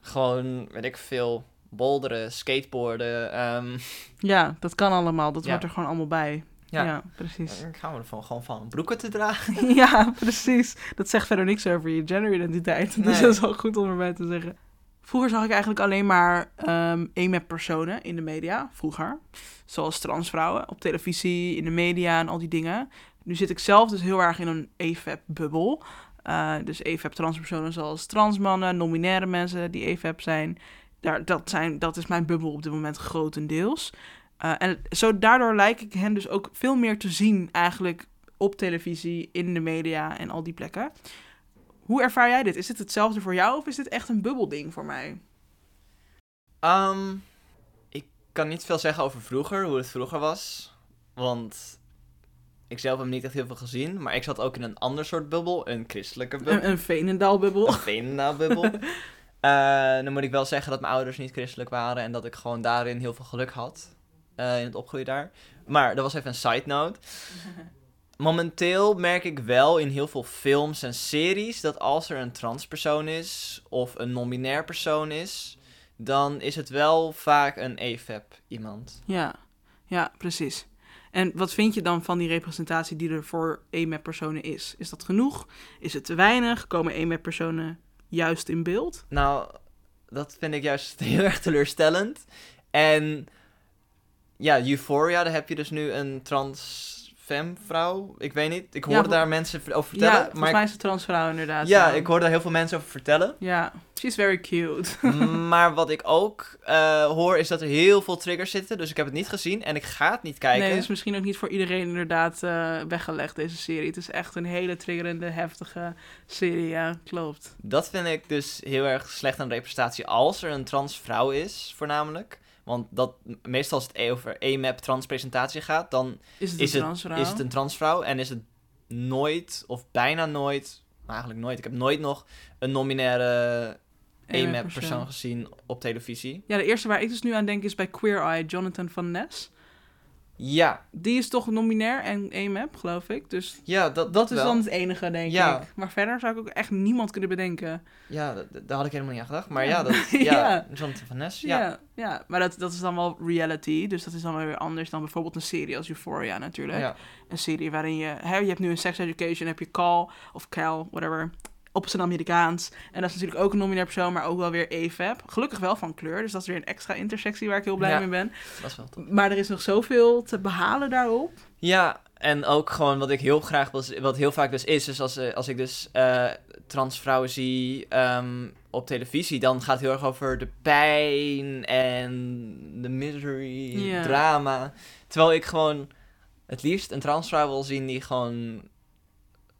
gewoon, weet ik veel, Boulderen, skateboarden. ehm, Ja, dat kan allemaal. Dat Ja. hoort er gewoon allemaal bij. Ja, ja, precies. dan gaan we ervan gewoon van broeken te dragen. ja, precies. Dat zegt verder niks over je genderidentiteit. Dus Nee. dat is wel goed om erbij te zeggen. Vroeger zag ik eigenlijk alleen maar ehm EMAP-personen in de media. Vroeger. Zoals transvrouwen op televisie, in de media en al die dingen. Nu zit ik zelf dus heel erg in een EFAP-bubbel. Eh, dus EFAP-transpersonen zoals transmannen, non-binaire mensen die EFAP zijn. Daar, dat, zijn. dat is mijn bubbel op dit moment grotendeels. Eh, en zo, daardoor lijk ik hen dus ook veel meer te zien eigenlijk op televisie, in de media en al die plekken. Hoe ervaar jij dit? Is dit hetzelfde voor jou of is dit echt een bubbelding voor mij? Ehm, ik kan niet veel zeggen over vroeger, hoe het vroeger was. Want ik zelf heb niet echt heel veel gezien. Maar ik zat ook in een ander soort bubbel, een christelijke bubbel. Een, een Veenendaal-bubbel. Een Veenendaal-bubbel. Eh, dan moet ik wel zeggen dat mijn ouders niet christelijk waren en dat ik gewoon daarin heel veel geluk had. Eh, in het opgroeien daar. Maar dat was even een side note. Momenteel merk ik wel in heel veel films en series dat als er een transpersoon is of een non-binair persoon is, dan is het wel vaak een AFAB iemand. Ja, ja, precies. En wat vind je dan van die representatie die er voor EMAP-personen is? Is dat genoeg? Is het te weinig? Komen EMAP-personen juist in beeld? Nou, dat vind ik juist heel erg teleurstellend. En ja, Euphoria, daar heb je dus nu een trans femme vrouw. Ik weet niet. Ik hoorde daar mensen over vertellen. ja, volgens maar mij is het transvrouw inderdaad. ja, ik hoorde daar heel veel mensen over vertellen. Ja, she's very cute. maar wat ik ook eh, hoor is dat er heel veel triggers zitten. Dus ik heb het niet gezien en ik ga het niet kijken. Nee, het is misschien ook niet voor iedereen inderdaad eh, weggelegd, deze serie. Het is echt een hele triggerende, heftige serie, ja, klopt. Dat vind ik dus heel erg slecht aan de representatie als er een trans vrouw is, voornamelijk. Want dat, meestal als het e- over AMAP transpresentatie gaat, dan Is het Is een het- transvrouw? is het een transvrouw en is het nooit, of bijna nooit, nou eigenlijk nooit, ik heb nooit nog een nominaire AMAP persoon gezien op televisie. Ja, de eerste waar ik dus nu aan denk is bij Queer Eye, Jonathan van Ness. Ja, Die is toch nominair en AMAP, geloof ik. Dus ja dat, dat is wel. dan het enige, denk Ja. ik. Maar verder zou ik ook echt niemand kunnen bedenken. Ja, daar had ik helemaal niet aan gedacht. Maar Ja. ja, dat, ja. Jonathan van Ness, Ja, ja. ja, maar dat, dat is dan wel reality. Dus dat is dan weer anders dan bijvoorbeeld een serie als Euphoria natuurlijk. Een serie waarin je... Hè, je hebt nu een sex education, heb je Cal of Cal, whatever... Op zijn Amerikaans. En dat is natuurlijk ook een nominair persoon, maar ook wel weer AFAB. Gelukkig wel van kleur, dus dat is weer een extra intersectie waar ik heel blij Ja. mee ben. dat is wel. Maar er is nog zoveel te behalen daarop. Ja, en ook gewoon wat ik heel graag wil, wat heel vaak dus is, is als, eh, als ik dus eh transvrouwen zie ehm, op televisie, dan gaat het heel erg over de pijn en de misery, drama. Terwijl ik gewoon het liefst een transvrouw wil zien die gewoon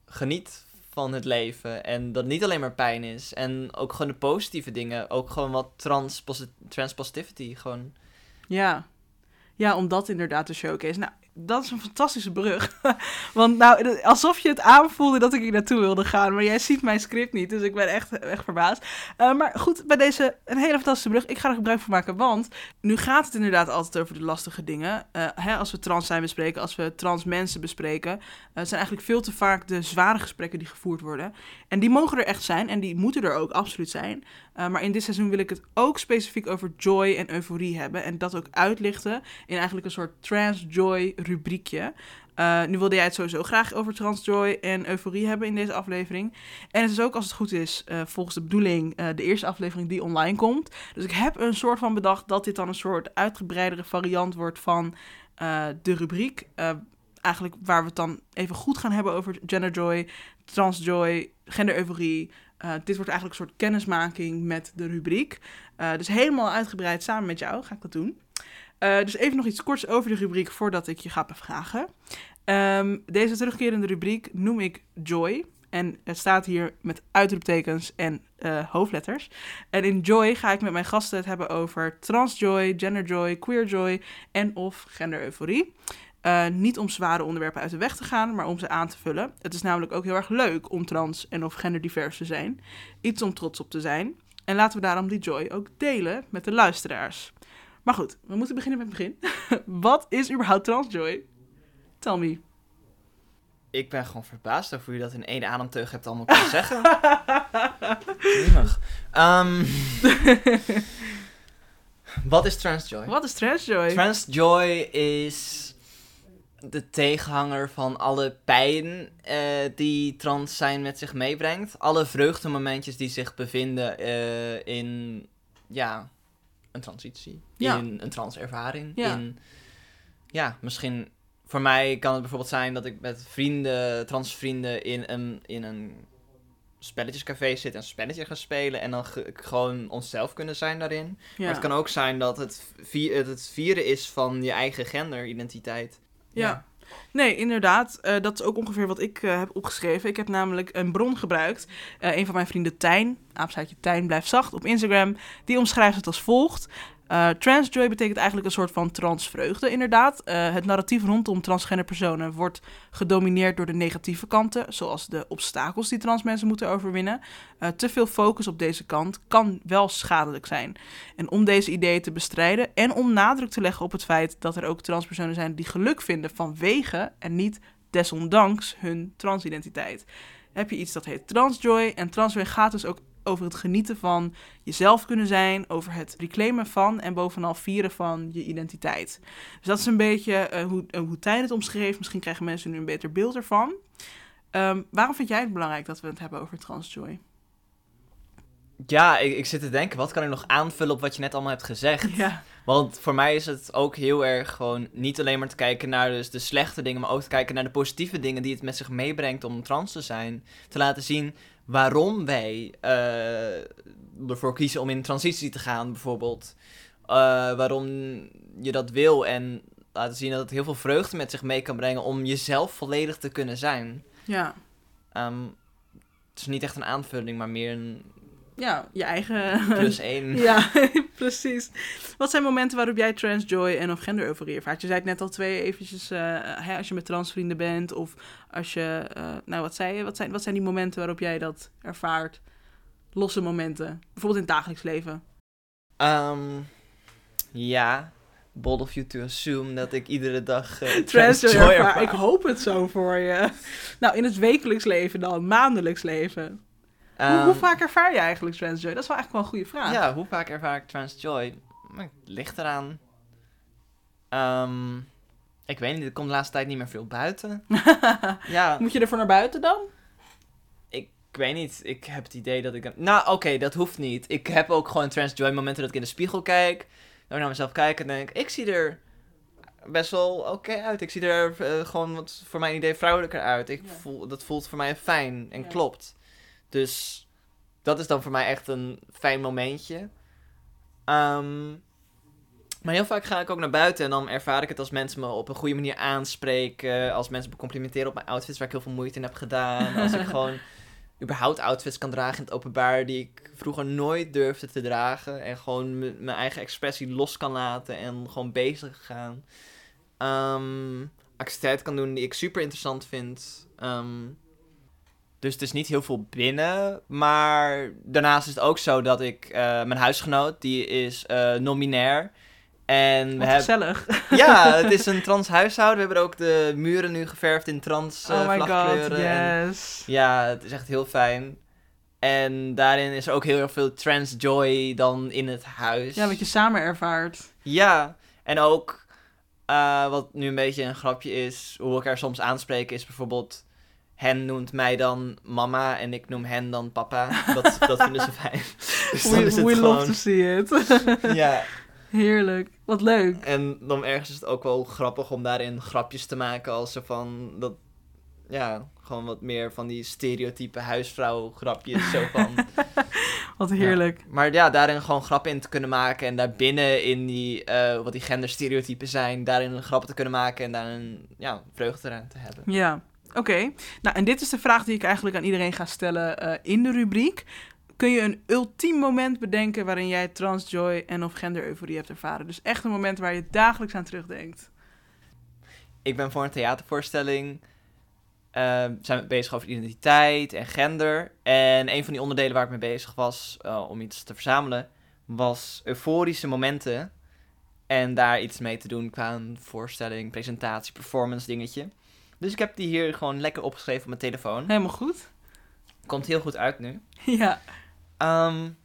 geniet het leven. En dat niet alleen maar pijn is. En ook gewoon de positieve dingen. Ook gewoon wat trans, transpositivity. Gewoon. Ja. Ja, om dat inderdaad te showcase. Nou, dat is een fantastische brug. Want nou, alsof je het aanvoelde dat ik hier naartoe wilde gaan. Maar jij ziet mijn script niet, dus ik ben echt, echt verbaasd. Eh, maar goed, bij deze een hele fantastische brug. Ik ga er gebruik van maken, want nu gaat het inderdaad altijd over de lastige dingen. Eh, hè, als we trans zijn bespreken, als we trans mensen bespreken. het zijn eigenlijk veel te vaak de zware gesprekken die gevoerd worden. En die mogen er echt zijn en die moeten er ook absoluut zijn. Uh, maar in dit seizoen wil ik het ook specifiek over joy en euforie hebben. En dat ook uitlichten in eigenlijk een soort trans-joy rubriekje. Uh, nu wilde jij het sowieso graag over trans-joy en euforie hebben in deze aflevering. En het is ook, als het goed is, uh, volgens de bedoeling de eerste aflevering die online komt. Dus ik heb een soort van bedacht dat dit dan een soort uitgebreidere variant wordt van de rubriek. eigenlijk waar we het dan even goed gaan hebben over genderjoy, transjoy, gendereuforie. Uh, dit wordt eigenlijk een soort kennismaking met de rubriek. Uh, dus helemaal uitgebreid samen met jou ga ik dat doen. Uh, dus even nog iets korts over de rubriek voordat ik je ga bevragen. Um, deze terugkerende rubriek noem ik Joy. En het staat hier met uitroeptekens en hoofdletters. En in Joy ga ik met mijn gasten het hebben over transjoy, genderjoy, queerjoy en of gendereuforie. Uh, niet om zware onderwerpen uit de weg te gaan, maar om ze aan te vullen. Het is namelijk ook heel erg leuk om trans en of genderdivers te zijn. Iets om trots op te zijn. En laten we daarom die joy ook delen met de luisteraars. Maar goed, we moeten beginnen met het begin. Wat is überhaupt transjoy? Tell me. Ik ben gewoon verbaasd over hoe je dat in één ademteug hebt allemaal kunnen zeggen. Grimmig. Um, Wat is transjoy? Wat is Transjoy? Transjoy is de tegenhanger van alle pijn eh, die trans zijn met zich meebrengt. Alle vreugdemomentjes die zich bevinden eh, in ja, een transitie. Ja. In een transervaring. Ja. In, ja, misschien voor mij kan het bijvoorbeeld zijn dat ik met vrienden, transvrienden in een, in een spelletjescafé zit en spelletje gaan spelen en dan ge- gewoon onszelf kunnen zijn daarin. ja. Maar het kan ook zijn dat het, vi- het het vieren is van je eigen genderidentiteit. Ja. Nee, inderdaad. eh, dat is ook ongeveer wat ik eh, heb opgeschreven. Ik heb namelijk een bron gebruikt. Eh, een van mijn vrienden, Tijn, apenstaartje Tijn blijft zacht, op Instagram. Die omschrijft het als volgt. Eh, transjoy betekent eigenlijk een soort van transvreugde, inderdaad. Eh, het narratief rondom transgender personen wordt gedomineerd door de negatieve kanten, zoals de obstakels die trans mensen moeten overwinnen. Eh, te veel focus op deze kant kan wel schadelijk zijn. En om deze ideeën te bestrijden en om nadruk te leggen op het feit dat er ook transpersonen zijn die geluk vinden vanwege en niet desondanks hun transidentiteit, heb je iets dat heet transjoy. En transjoy gaat dus ook over het genieten van jezelf kunnen zijn, over het reclaimen van en bovenal vieren van je identiteit. Dus dat is een beetje eh, hoe, uh, hoe Tijn het omschreef. Misschien krijgen mensen nu een beter beeld ervan. Um, waarom vind jij het belangrijk dat we het hebben over transjoy? Ja, ik, ik zit te denken, wat kan ik nog aanvullen op wat je net allemaal hebt gezegd? Ja. Want voor mij is het ook heel erg gewoon niet alleen maar te kijken naar dus de slechte dingen, maar ook te kijken naar de positieve dingen die het met zich meebrengt om trans te zijn. Te laten zien waarom wij uh, ervoor kiezen om in transitie te gaan, bijvoorbeeld. Uh, waarom je dat wil en laten zien dat het heel veel vreugde met zich mee kan brengen om jezelf volledig te kunnen zijn. Ja. Um, het is niet echt een aanvulling, maar meer een ja, je eigen... Plus één. ja, precies. Wat zijn momenten waarop jij transjoy en of gender-euforie ervaart? Je zei het net al twee eventjes, uh, hè, als je met transvrienden bent of als je... Uh, nou, wat zei je? Wat zijn, wat zijn die momenten waarop jij dat ervaart? Losse momenten. Bijvoorbeeld in het dagelijks leven. Um, ja, bold of you to assume dat ik iedere dag uh, transjoy ervaar. Ik hoop het zo voor je. Nou, in het wekelijks leven dan, maandelijks leven. Um, hoe, hoe, vaak ervaar je eigenlijk transjoy? Dat is wel eigenlijk wel een goede vraag. Ja, hoe vaak ervaar ik transjoy? Het ligt eraan. Um, ik weet niet, er komt de laatste tijd niet meer veel buiten. ja. Moet je ervoor naar buiten dan? Ik, ik weet niet, ik heb het idee dat ik... Nou, oké, okay, dat hoeft niet. Ik heb ook gewoon transjoy momenten dat ik in de spiegel kijk. Dat ik naar mezelf kijk en denk, ik zie er best wel oké okay uit. Ik zie er uh, gewoon wat voor mijn idee vrouwelijker uit. Ik ja. voel, dat voelt voor mij fijn en ja. klopt. Dus dat is dan voor mij echt een fijn momentje. Um, maar heel vaak ga ik ook naar buiten en dan ervaar ik het als mensen me op een goede manier aanspreken. Als mensen me complimenteren op mijn outfits waar ik heel veel moeite in heb gedaan. Als ik gewoon überhaupt outfits kan dragen in het openbaar die ik vroeger nooit durfde te dragen. En gewoon mijn eigen expressie los kan laten en gewoon bezig gaan. Um, activiteiten kan doen die ik super interessant vind. Um, dus het is niet heel veel binnen. Maar daarnaast is het ook zo dat ik... Uh, mijn huisgenoot, die is uh, non-binair. En Wat we hebben... gezellig. Ja, het is een trans huishouden. We hebben ook de muren nu geverfd in trans uh, Oh my vlagkleuren. god, en, yes. ja, het is echt heel fijn. En daarin is er ook heel erg veel trans joy dan in het huis. Ja, wat je samen ervaart. Ja, en ook... Uh, wat nu een beetje een grapje is, hoe ik er soms aanspreek, is bijvoorbeeld hen noemt mij dan mama en ik noem hen dan papa. Dat, dat vinden ze fijn. Dus we we gewoon... love to see it. ja. Heerlijk. Wat leuk. En dan ergens is het ook wel grappig om daarin grapjes te maken als ze van dat... Ja, gewoon wat meer van die stereotype huisvrouw grapjes. zo van... wat heerlijk. Ja. Maar ja, daarin gewoon grappen in te kunnen maken. En daarbinnen in die, uh, wat die genderstereotypen zijn, daarin grappen te kunnen maken. En daarin, ja, vreugde te hebben. Ja. Oké, nou en dit is de vraag die ik eigenlijk aan iedereen ga stellen uh, in de rubriek. Kun je een ultiem moment bedenken waarin jij transjoy en of gender-euforie hebt ervaren? Dus echt een moment waar je dagelijks aan terugdenkt. Ik ben voor een theatervoorstelling. Uh, zijn bezig over identiteit en gender. En een van die onderdelen waar ik mee bezig was uh, om iets te verzamelen, was euforische momenten. En daar iets mee te doen qua een voorstelling, presentatie, performance dingetje. Dus ik heb die hier gewoon lekker opgeschreven op mijn telefoon. Helemaal goed. Komt heel goed uit nu. Ja. Um,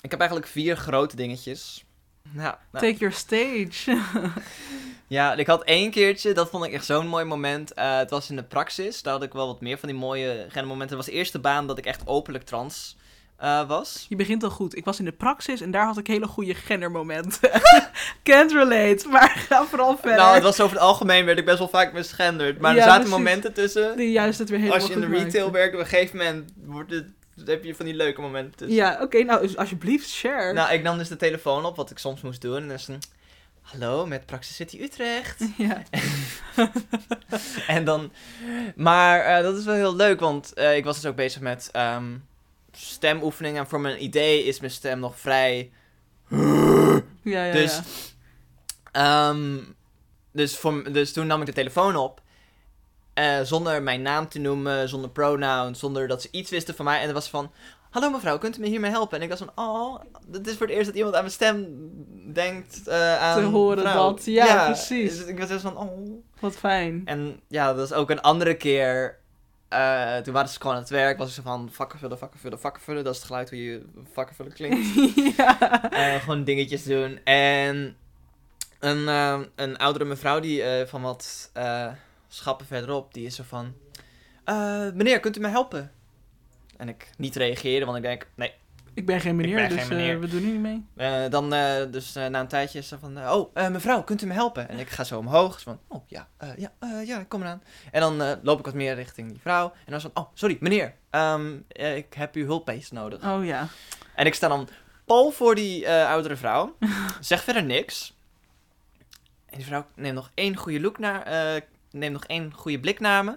ik heb eigenlijk vier grote dingetjes. Ja, nou, Take your stage. ja, ik had één keertje, dat vond ik echt zo'n mooi moment. Eh, het was in de praxis, daar had ik wel wat meer van die mooie gendermomenten. Het was de eerste baan dat ik echt openlijk trans eh, was. Je begint al goed. Ik was in de praxis en daar had ik hele goede gendermomenten. Can't relate, maar ga vooral verder. Nou, het was over het algemeen, werd ik best wel vaak misgenderd. Maar Ja, er zaten precies. momenten tussen. Die juist het weer helemaal Als je in de retail werkt, op een gegeven moment wordt het, heb je van die leuke momenten tussen. Ja, oké, nou dus alsjeblieft, share. Nou, ik nam dus de telefoon op, wat ik soms moest doen. En dan is een, hallo, met Praxis City Utrecht. ja. en dan, maar eh, dat is wel heel leuk, want eh, ik was dus ook bezig met ehm, stemoefeningen. En voor mijn idee is mijn stem nog vrij... Ja, ja, Dus, ja. ehm, dus, voor, dus toen nam ik de telefoon op. eh, zonder mijn naam te noemen, zonder pronouns, zonder dat ze iets wisten van mij. En het was van, hallo mevrouw, kunt u me hiermee helpen? En ik was van, oh, dit is voor het eerst dat iemand aan mijn stem denkt eh, aan Te horen vrouw. dat, ja, precies. Dus ik was dus van, oh. Wat fijn. En ja, dat is ook een andere keer. Eh, toen waren ze gewoon aan het werk, was ik zo van vakken vullen, vakken vullen, vakken vullen. Dat is het geluid hoe je vakken vullen klinkt. ja. Eh, gewoon dingetjes doen. En een, eh, een oudere mevrouw die van wat schappen verderop, die is zo van... meneer, kunt u me helpen? En ik niet reageren, want ik denk, nee. Ik ben geen meneer, ben dus geen meneer. eh, we doen hier niet mee. Eh, dan, eh, dus na een tijdje is ze van, oh, mevrouw, kunt u me helpen? En ik ga zo omhoog, van, oh, ja, ja, ja, kom eraan. En dan loop ik wat meer richting die vrouw. En dan is van, oh, sorry, meneer, ehm, eh, ik heb uw hulpbeest nodig. Oh ja. En ik sta dan pal voor die oudere vrouw. zeg verder niks. En die vrouw neemt nog één goede look naar... neemt nog één goede blik naar me.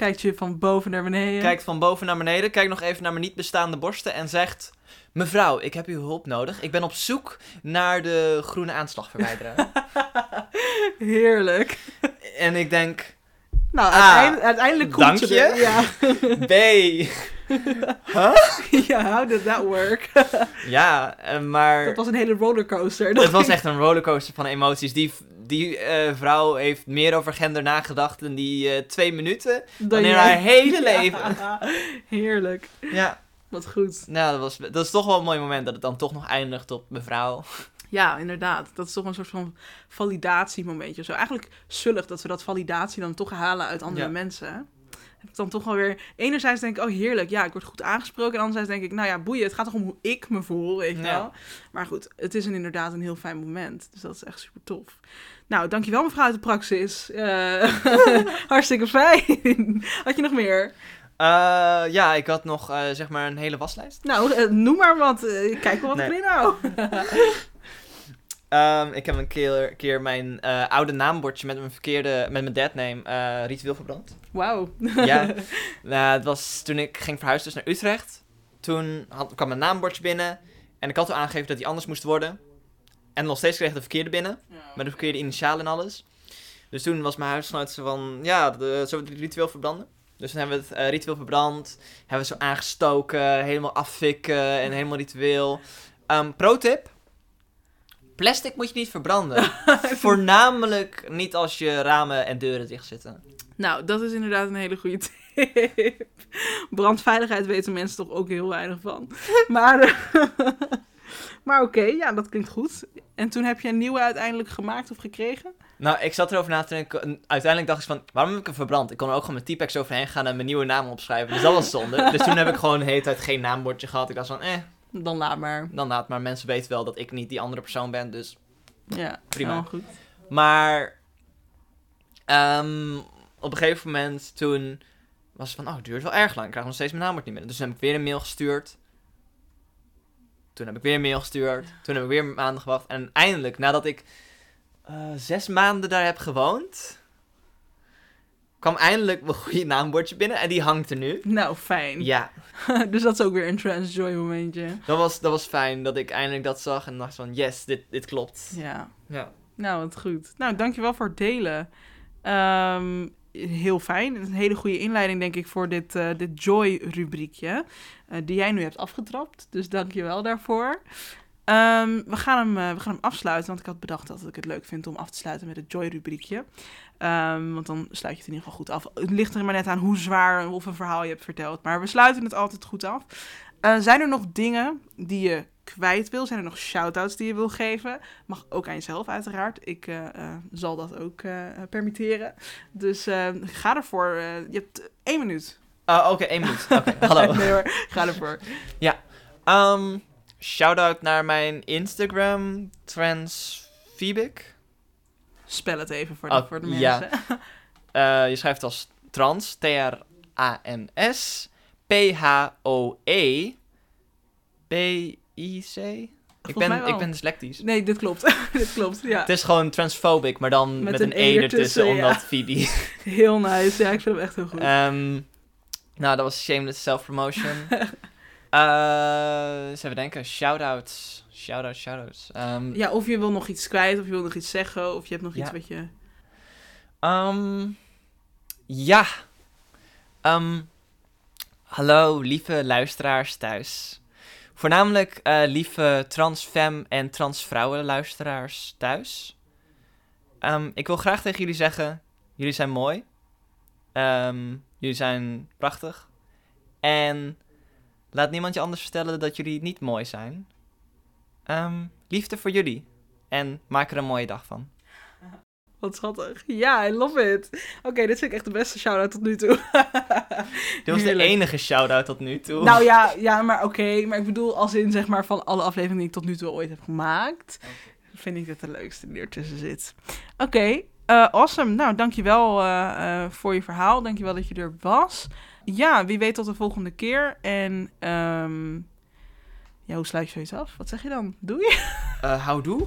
Kijkt je van boven naar beneden. Kijkt van boven naar beneden. Kijkt nog even naar mijn niet bestaande borsten. En zegt... Mevrouw, ik heb uw hulp nodig. Ik ben op zoek naar de groene aanslagverwijderaar. Heerlijk. en ik denk... Nou, Ah, uiteindelijk, uiteindelijk komt dank je. er. Ja. B. huh? ja, how did that work? Ja, eh, maar... Dat was een hele rollercoaster. Het was echt een rollercoaster van emoties. Die, die eh, vrouw heeft meer over gender nagedacht in die eh, twee minuten Dan dan in haar hele leven. Heerlijk. Ja, Wat goed. nou, dat, was, dat is toch wel een mooi moment dat het dan toch nog eindigt op mevrouw. Ja, inderdaad. Dat is toch een soort van validatiemomentje. Zo eigenlijk zullig dat we dat validatie dan toch halen uit andere Ja. mensen. Heb ik dan toch wel weer... Enerzijds denk ik, oh heerlijk, ja, ik word goed aangesproken. En anderzijds denk ik, nou ja, boeien. Het gaat toch om hoe ik me voel, weet je Ja. wel. Maar goed, het is een, inderdaad een heel fijn moment. Dus dat is echt super tof. Nou, dankjewel mevrouw uit de praxis. Eh, hartstikke fijn. Had je nog meer? Eh, ja, ik had nog eh, zeg maar een hele waslijst. Nou, noem maar wat. Kijk wel wat Nee. ik erin hou. Ehm, ik heb een keer, keer mijn oude naambordje met mijn verkeerde, met mijn deadname ritueel verbrand. Wauw. Ja, nou, het was toen ik ging verhuizen dus naar Utrecht. Toen had, kwam mijn naambordje binnen. En ik had al aangegeven dat die anders moest worden. En nog steeds kreeg ik de verkeerde binnen. Met de verkeerde initialen en alles. Dus toen was mijn huisgenoot zo van, ja, de, zullen we het ritueel verbranden? Dus toen hebben we het eh, ritueel verbrand. Hebben we zo aangestoken, helemaal afvikken en helemaal ritueel. Ehm pro tip. Plastic moet je niet verbranden. Voornamelijk niet als je ramen en deuren dicht zitten. Nou, dat is inderdaad een hele goede tip. Brandveiligheid weten mensen toch ook heel weinig van. Maar, eh, maar oké, ja, dat klinkt goed. En toen heb je een nieuwe uiteindelijk gemaakt of gekregen? Nou, ik zat erover na te denken. en Uiteindelijk dacht ik van, waarom heb ik hem verbrand? Ik kon er ook gewoon met T-Pex overheen gaan en mijn nieuwe naam opschrijven. Dus dat was zonde. dus toen heb ik gewoon de hele tijd geen naambordje gehad. Ik dacht van, eh, Dan laat maar. dan laat maar. Mensen weten wel dat ik niet die andere persoon ben, dus... Ja, Prima. goed. Maar ehm, op een gegeven moment toen was het van, oh, het duurt wel erg lang. Ik krijg nog steeds mijn naambord niet meer. Dus toen heb ik weer een mail gestuurd. Toen heb ik weer een mail gestuurd. Toen heb ik weer maanden gewacht. En eindelijk, nadat ik eh, zes maanden daar heb gewoond, kwam eindelijk mijn goede naambordje binnen. En die hangt er nu. Nou, fijn. Ja, dus dat is ook weer een transjoy momentje. dat was, dat was fijn dat ik eindelijk dat zag. En dacht van, yes, dit, dit klopt. Ja. Ja. Nou, wat goed. Nou, dankjewel voor het delen. Ehm, heel fijn. Een hele goede inleiding, denk ik, voor dit, eh, dit Joy-rubriekje. eh, die jij nu hebt afgetrapt. Dus dankjewel daarvoor. Ehm, we, gaan hem, eh, we gaan hem afsluiten, want ik had bedacht dat ik het leuk vind om af te sluiten met het Joy-rubriekje. Ehm, want dan sluit je het in ieder geval goed af. Het ligt er maar net aan hoe zwaar of een verhaal je hebt verteld. Maar we sluiten het altijd goed af. Zijn er nog dingen die je kwijt wil? Zijn er nog shout-outs die je wil geven? Mag ook aan jezelf uiteraard. Ik eh, eh, zal dat ook eh, permitteren. Dus ga ervoor. Je hebt één minuut. Oh, oké, één minuut. Oké, hallo. nee hoor, ga ervoor. Um, shout-out naar mijn Instagram, Transphobic. Spel het even voor de, Oh, voor de ja. mensen. Eh, je schrijft als trans, T-R-A-N-S, P-H-O-E, B-I-C. Ik ben, ik ben dyslectisch. Nee, dit klopt. dit klopt, ja. Het is gewoon transphobic, maar dan Met met, een E E ertussen, ja. omdat Phoebe. Heel nice. Ja, ik vind hem echt heel goed. Ehm, nou, dat was shameless self-promotion. Eens even denken. Shout-outs. Shout-outs, shout-outs. Ehm, ja, of je wil nog iets kwijt, of je wil nog iets zeggen, of je hebt nog iets wat je... Ehm, ja. Hallo, lieve luisteraars thuis. Voornamelijk eh, lieve transfem en transvrouwen luisteraars thuis. Ehm, ik wil graag tegen jullie zeggen, jullie zijn mooi. Ehm, jullie zijn prachtig. En laat niemand je anders vertellen dat jullie niet mooi zijn. Ehm, liefde voor jullie. En maak er een mooie dag van. Wat schattig. Ja, I love it. Oké, dit vind ik echt de beste shout-out tot nu toe. Dit was de enige shout-out tot nu toe. Nou ja, ja maar oké. maar ik bedoel, als in zeg maar van alle afleveringen die ik tot nu toe ooit heb gemaakt, vind ik dit de leukste die ertussen zit. Oké, eh, awesome. Nou, dankjewel eh eh voor je verhaal. Dankjewel dat je er was. Ja, wie weet tot de volgende keer. En ehm ja, hoe sluit je zoiets af? Wat zeg je dan? Doei? Eh, houdoe.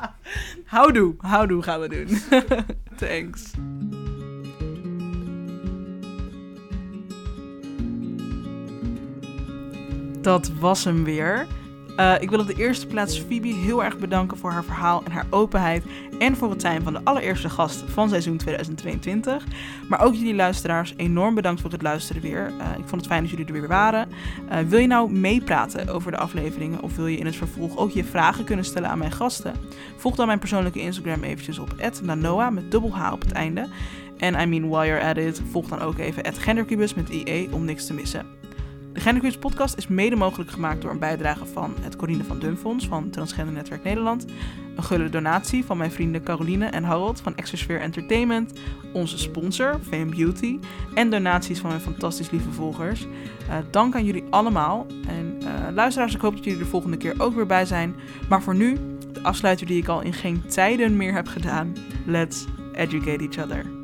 Houdoe. Houdoe gaan we doen. Thanks. Dat was hem weer. Eh, ik wil op de eerste plaats Phoebe heel erg bedanken voor haar verhaal en haar openheid. En voor het zijn van de allereerste gast van seizoen 2022. Maar ook jullie luisteraars, enorm bedankt voor het luisteren weer. Eh, ik vond het fijn dat jullie er weer waren. Eh, wil je nou meepraten over de afleveringen? Of wil je in het vervolg ook je vragen kunnen stellen aan mijn gasten? Volg dan mijn persoonlijke Instagram eventjes op @nanoa met dubbel H op het einde. En I mean, while you're at it, volg dan ook even @gendercubus met IE om niks te missen. De Gendercubus podcast is mede mogelijk gemaakt door een bijdrage van het Corine van Dun Fonds van Transgender Netwerk Nederland, een gulle donatie van mijn vrienden Caroline en Harold van Exosphere Entertainment, onze sponsor Fame Beauty en donaties van mijn fantastisch lieve volgers. Eh, dank aan jullie allemaal. En eh, luisteraars, ik hoop dat jullie de volgende keer ook weer bij zijn. Maar voor nu, de afsluiter die ik al in geen tijden meer heb gedaan. Let's educate each other.